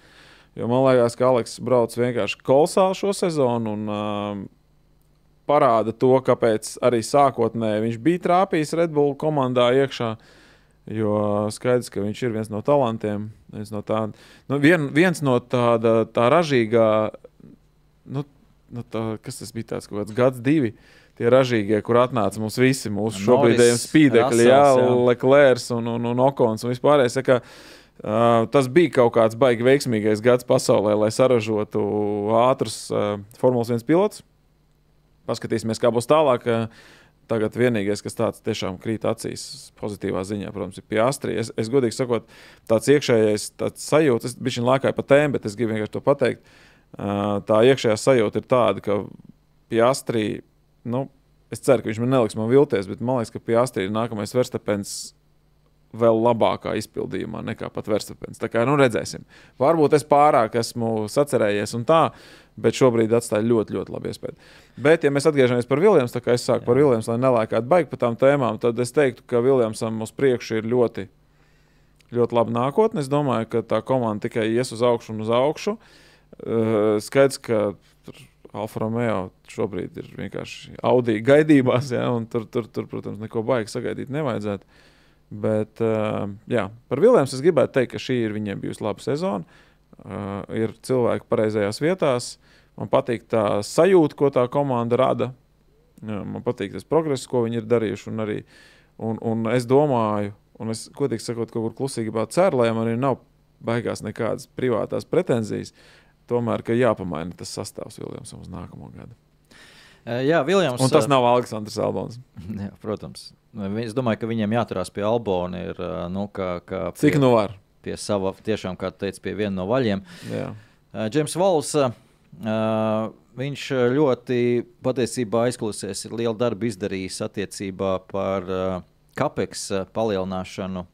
Jo man liekas, ka Aleks brauc vienkārši kolosāli šo sezonu un um, parāda to, kāpēc arī sākotnēji viņš bija trāpījis Red Bull komandā iekšā. Uh, Jo skaidrs, ka viņš ir viens no talantiem, viens no, tā, nu, vien, viens no tāda tā ražīgā, nu, nu tā, kas tas bija tāds kaut kāds gads, divi. Tie ražīgie, kur atnāca mums visi, mūsu šobrīdējiem spīdekļi, jā, Leclerc un, un, un Okons un vispārējais. Uh, tas bija kaut kāds baigi veiksmīgais gads pasaulē, lai saražotu ātrus uh, Formulas 1 pilotus. Paskatīsimies, kā būs tālāk. Uh, Tagad vienīgais, kas tāds tiešām krīt acīs, pozitīvā ziņā, protams, ir piastri. Es, es godīgi sakot, tāds iekšējais tāds sajūta, es biju šī laikā pa tēmu, bet es gribu vienkārši to pateikt. Tā iekšējā sajūta ir tāda, ka piastri, nu, es ceru, ka viņš man neliks man vilties, bet man liekas, ka piastri ir nākamais verstapens vēl labākā izpildījumā nekā pat Verstapens. Tā kā nu, redzēsim. Varbūt es pārāk esmu sacerējies un tā, bet šobrīd atstāja ļoti, ļoti labu iespēju. Bet, ja mēs atgriežamies par Viljams, kā es sāku Jā. par Viljams, lai nelēkātu baigi par tām tēmām, tad es teiktu, ka Viljamsam uz priekšu ir ļoti, ļoti laba nākotne. Es domāju, ka tā komanda tikai ies uz augšu un uz augšu. Uh, skaidrs, ka Alfa Romeo šobrīd ir vienkārši Audi gaidībās, ja, un tur, tur, tur, protams, neko baigi sagaidīt nevajadzētu. Bet, uh, jā, par Viljams es gribētu teikt, ka šī ir viņiem bijusi laba sezona. Uh, ir cilvēki pareizajās vietās. Man patīk tā sajūta, ko tā komanda rada. Man patīk tas progress, ko viņi ir darījuši. Un, arī, un, un es domāju, un es godīgi sakot, kaut kur klusīgi ceru, lai man arī nav baigās nekādas privātās pretenzijas. Tomēr, ka jāpamaina tas sastāvs Viljamsam uz nākamo gadu. Jā, Viljams. Un tas nav Aleksandrs Albons. Jā, protams. Es domāju, ka viņiem jāturās pie Albona. Ir, nu, kā, kā pie, Cik nu var? Pie sava, tiešām, kā teica, pie viena no vaļiem. Džeims uh, Vols. Uh, viņš ļoti patiesībā aizklausēs, ir liela darba izdarījis attiecībā par uh, kapeks palielināšanu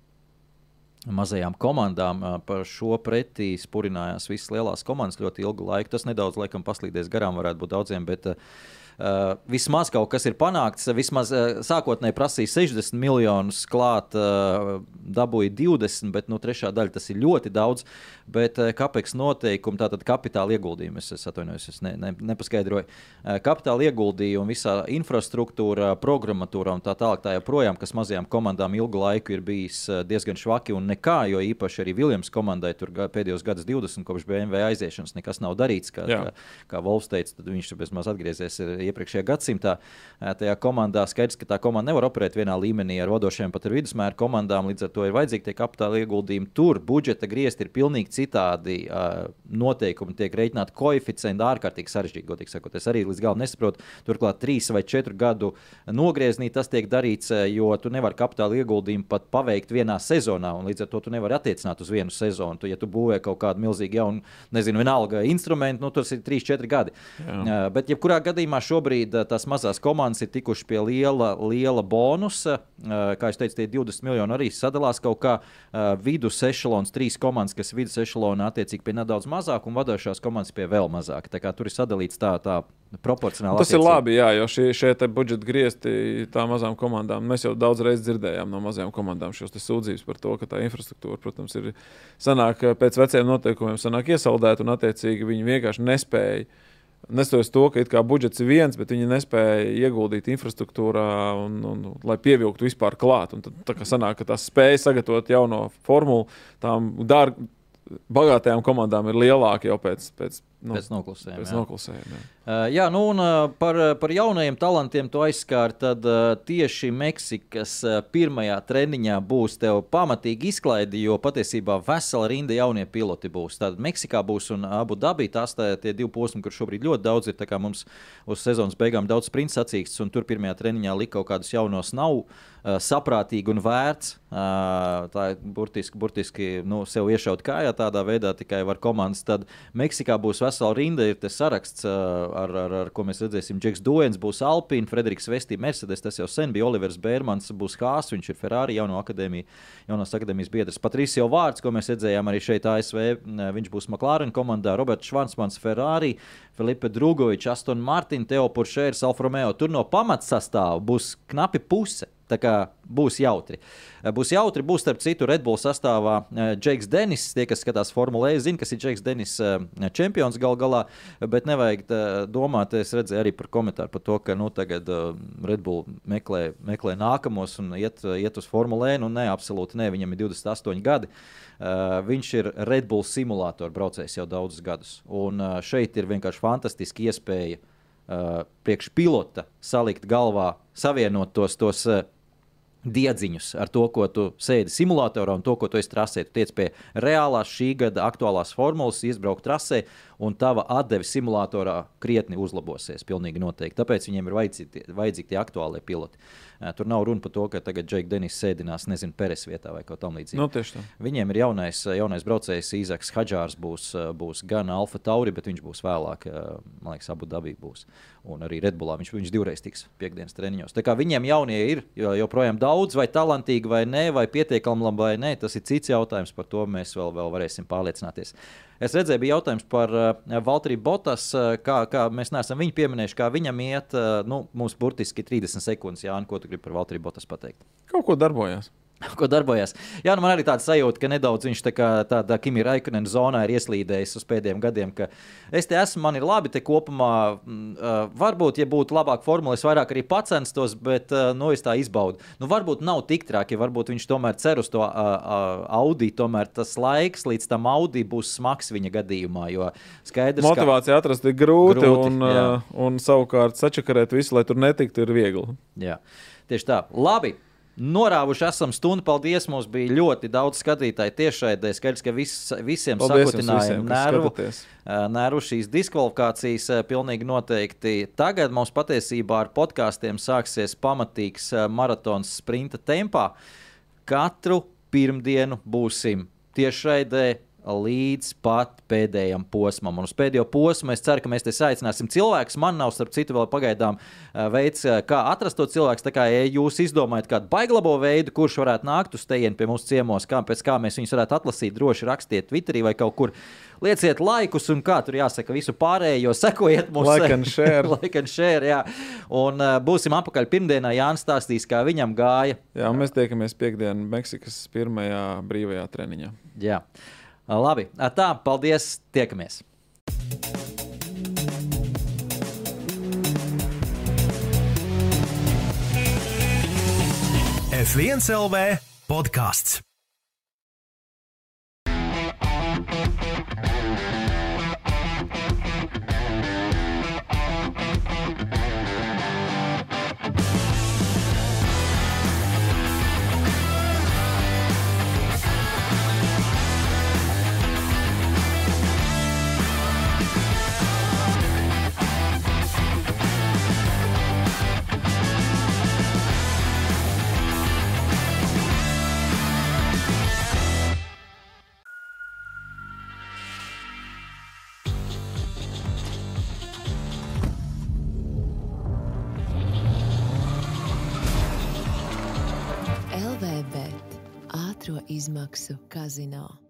mazajām komandām. Par šo pretī spurinājās visas lielās komandas ļoti ilgu laiku. Tas nedaudz laikam paslīdēs garām, varētu būt daudziem. Bet, uh, Uh, vismaz kaut kas ir panākts. Vismaz uh, sākotnēji prasīja 60 miljonus, klāt uh, dabūja 20, bet nu, trešā daļa tas ir ļoti daudz. Bet uh, kāpēc noteikumi, tātad kapitāla ieguldījumi, es, es atvainojos, es ne, ne, nepaskaidroju. Uh, kapitāla ieguldījumi visā infrastruktūrā, programmatūrā un tā tālāk, tā joprojām, kas mazajām komandām ilgu laiku ir bijis diezgan švaki un nekā, jo īpaši arī Viljams komandai tur pēdējos gados 20 kopš BMW aiziešanas nekas nav darīts. Kā, kā, kā Volfs teica, tad viņš bez maz atgriezies iepriekšējā gadsimtā. Tajā komandā skaidrs, ka tā komanda nevar operēt vienā līmenī ar vadošiem, pat ar vidusmēra komandām. Līdz ar to ir vajadzīgi tie kapitāla ieguldījumi. Tur budžeta griezti ir pilnīgi citādi. Noteikumi tiek rēķināti koeficienti ārkārtīgi sarežģīti. Godīgi sakot, es arī līdz galam nesaprotu. Turklāt trīs vai četru gadu nogriezienī tas tiek darīts, jo tu nevari kapitāla ieguldījumu pat paveikt vienā sezonā. Līdz ar to tu nevari attiecināt uz vienu sezonu. Tu, ja tu būvē kaut kādu milzīgu jaunu, nezinu, vienalga instrumentu, nu, tas ir 3-4 gadi. Jā. Bet, jebkurā gadījumā, šo šobrīd eh, tās mazās komandas ir tikušas pie liela, liela bonusa. Eh, kā jau teicu, tie 20 miljoni arī sadalās kaut kā eh, vidus ešalons, trīs komandas, kas vidus ešalonā, attiecīgi pie nedaudz mazāk, un vadošās komandas pie vēl mazāk. Tā kā tur ir sadalīts tā, tā proporcionāli. Tas attiecīgi. ir labi, jā, jo šie, šie budžeta griezti tām mazām komandām. Mēs jau daudz reizes dzirdējām no mazajām komandām šos sūdzības par to, ka tā infrastruktūra, protams, ir sanāk pēc veciem noteikumiem, sanāk iesaldēta un attiecīgi viņi vienkārši nespēja Nestoties to, ka budžets ir viens, bet viņi nespēja ieguldīt infrastruktūrā, un, un, un, lai pievilktu vispār klāt. Un tad, tā kā sanāk, ka tās spēja sagatavot jauno formulu, tām dārg, bagātajām komandām ir lielāka jau pēc, pēc Nu, pēc noklusējuma. Pēc jā. noklusējuma jā. Uh, jā, nu un uh, par, par jaunajiem talantiem tu aizskāri. Tad uh, tieši Meksikas uh, pirmajā treniņā būs tev pamatīgi izklaide, jo patiesībā vesela rinda jaunie piloti būs. Tad Meksikā būs un Abu Dabī tās tā, tie divi posmi, kur šobrīd ļoti daudz ir. Mums uz sezonas beigām daudz sprints sacīksts, un tur pirmajā treniņā lika kaut kādus jaunos nav. Uh, saprātīgi un vērts. Uh, tā ir burtiski, burtiski nu, sev iešaut kājā tādā veidā, tikai var komandas. Tad Meksikā būs vesela rinda ir tas saraksts, ar, ar, ar ko mēs redzēsim. Džeks Doens būs Alpīna, Frederiks Vestī, Mercedes, tas jau sen bija Olivers Bērmans, būs Hāss, viņš ir Ferrari jauno akadēmiju, jaunās akadēmijas biedrs. Patrīs jau vārds, ko mēs redzējām arī šeit ASV, viņš būs McLaren komandā, Roberts Švansmans, Ferrari, Filipe Drugovičs, Aston Martin, Teo Puršērs, Alfa Romeo. Tur no pamatsastāvā būs knapi puse Tā kā būs jautri. Eh, Būs jautri, būs starp citu Red Bull sastāvā Džeks Denis. Tie, kas skatās Formule 1, zina, kas ir Džeks Denis eh, čempions gal galā, bet nevajag domāt, es redzēju arī par komentāru par to, ka nu, tagad eh, Red Bull meklē, meklē nākamos un iet, iet uz Formule 1. Nu, nē, absolūti nē, viņam ir 28 gadi. Viņš ir Red Bull simulātora braucējs jau daudzus gadus. Un šeit ir vienkārši fantastiska iespēja uh, priekš pilota salikt galvā, savienot tos, tos diedziņus ar to, ko tu sēdi simulatorā un to, ko tu esi trasē. Tu tiec pie reālās šī gada aktuālās formulas, izbraukt trasē, un tava atdeve simulatorā krietni uzlabosies. Pilnīgi noteikti. Tāpēc viņiem ir vajadzīgi, vajadzīgi tie aktuālie piloti. Tur nav runa par to, ka tagad Džeks Denis sēdinās, nezinu, Peres vietā vai kaut tam līdzīgam. Nu, tieši tā. Viņiem ir jaunais, jaunais braucējs, Īzaks Hadžārs, būs, būs gan Alfa Tauri, bet viņš būs vēlāk, man liekas, Abu Dabī būs. Un arī Redbullā viņš, viņš divreiz tiks piekdienas treniņos. Tā kā viņiem jaunie ir jo, joprojām daudz, vai talantīgi, vai nē, vai pietiekami labi, vai nē, tas ir cits jautājums. Par to mēs vēl, vēl varēsim pārliecināties. Es redzēju, bija jautājums par uh, Valtriju Botas, uh, kā, kā mēs neesam viņu pieminējuši, kā viņam iet. Uh, nu, mums burtiski 30 sekundes, Jānis, ko tu gribi par Valtriju Botas pateikt? Kaut ko darbojās. ko darbojās. Jā, nu man arī tāds sajūta, ka nedaudz viņš tā kā tādā Kimija Raikunena zonā ir ieslīdējis uz pēdējiem gadiem, ka es te esmu, man ir labi te kopumā. Uh, varbūt, ja būtu labāka formula, es vairāk arī pacenstos, bet uh, nu, es tā izbaudu. Nu, varbūt nav tik traki, varbūt viņš tomēr cer uz to uh, uh, Audi, tomēr tas laiks līdz tam Audi būs smags viņa gadījumā, jo skaidrs, Motivācija atrast ir grūti, Grūti, un, jā. uh, un savukārt sačakarēt visu, lai tur netiktu, ir viegli. ka. Jā, tieši tā. Labi. Norāvuši esam stundu. Paldies! Mums bija ļoti daudz skatītāju tiešraidē. Skaidrs, ka vis, visiem sakotināja nervu. Nēru šīs diskvalifikācijas pilnīgi noteikti. Tagad mums patiesībā ar podkāstiem sāksies pamatīgs maratons sprinta tempā. Katru pirmdienu būsim tiešraidē līdz pat pēdējam posmam. Un uz pēdējo posmu es ceru, ka mēs te saicināsim cilvēkus. Man nav, starp citu, vēl pagaidām veids, kā atrast to cilvēku. Tā kā ja jūs izdomājat kādu baiglabo veidu, kurš varētu nākt uz tejienu pie mums ciemos, kā, pēc kā mēs viņus varētu atlasīt, droši rakstiet Twitterī vai kaut kur. Lieciet laikus, un kā tur jāsaka, visu pārējo sekojiet mums. Like and share. like and share jā. Un uh, būsim apakaļ pirmdienā. Jānis stāstīs, kā viņam gāja. Jā, mēs tiekamies piekdienā Meksikas pirmajā brīvajā treniņā. Jā. Uh, Labi, tā, paldies, tiekamies! F1 LV podkāsts. LVB ātrā izmaksu kazino.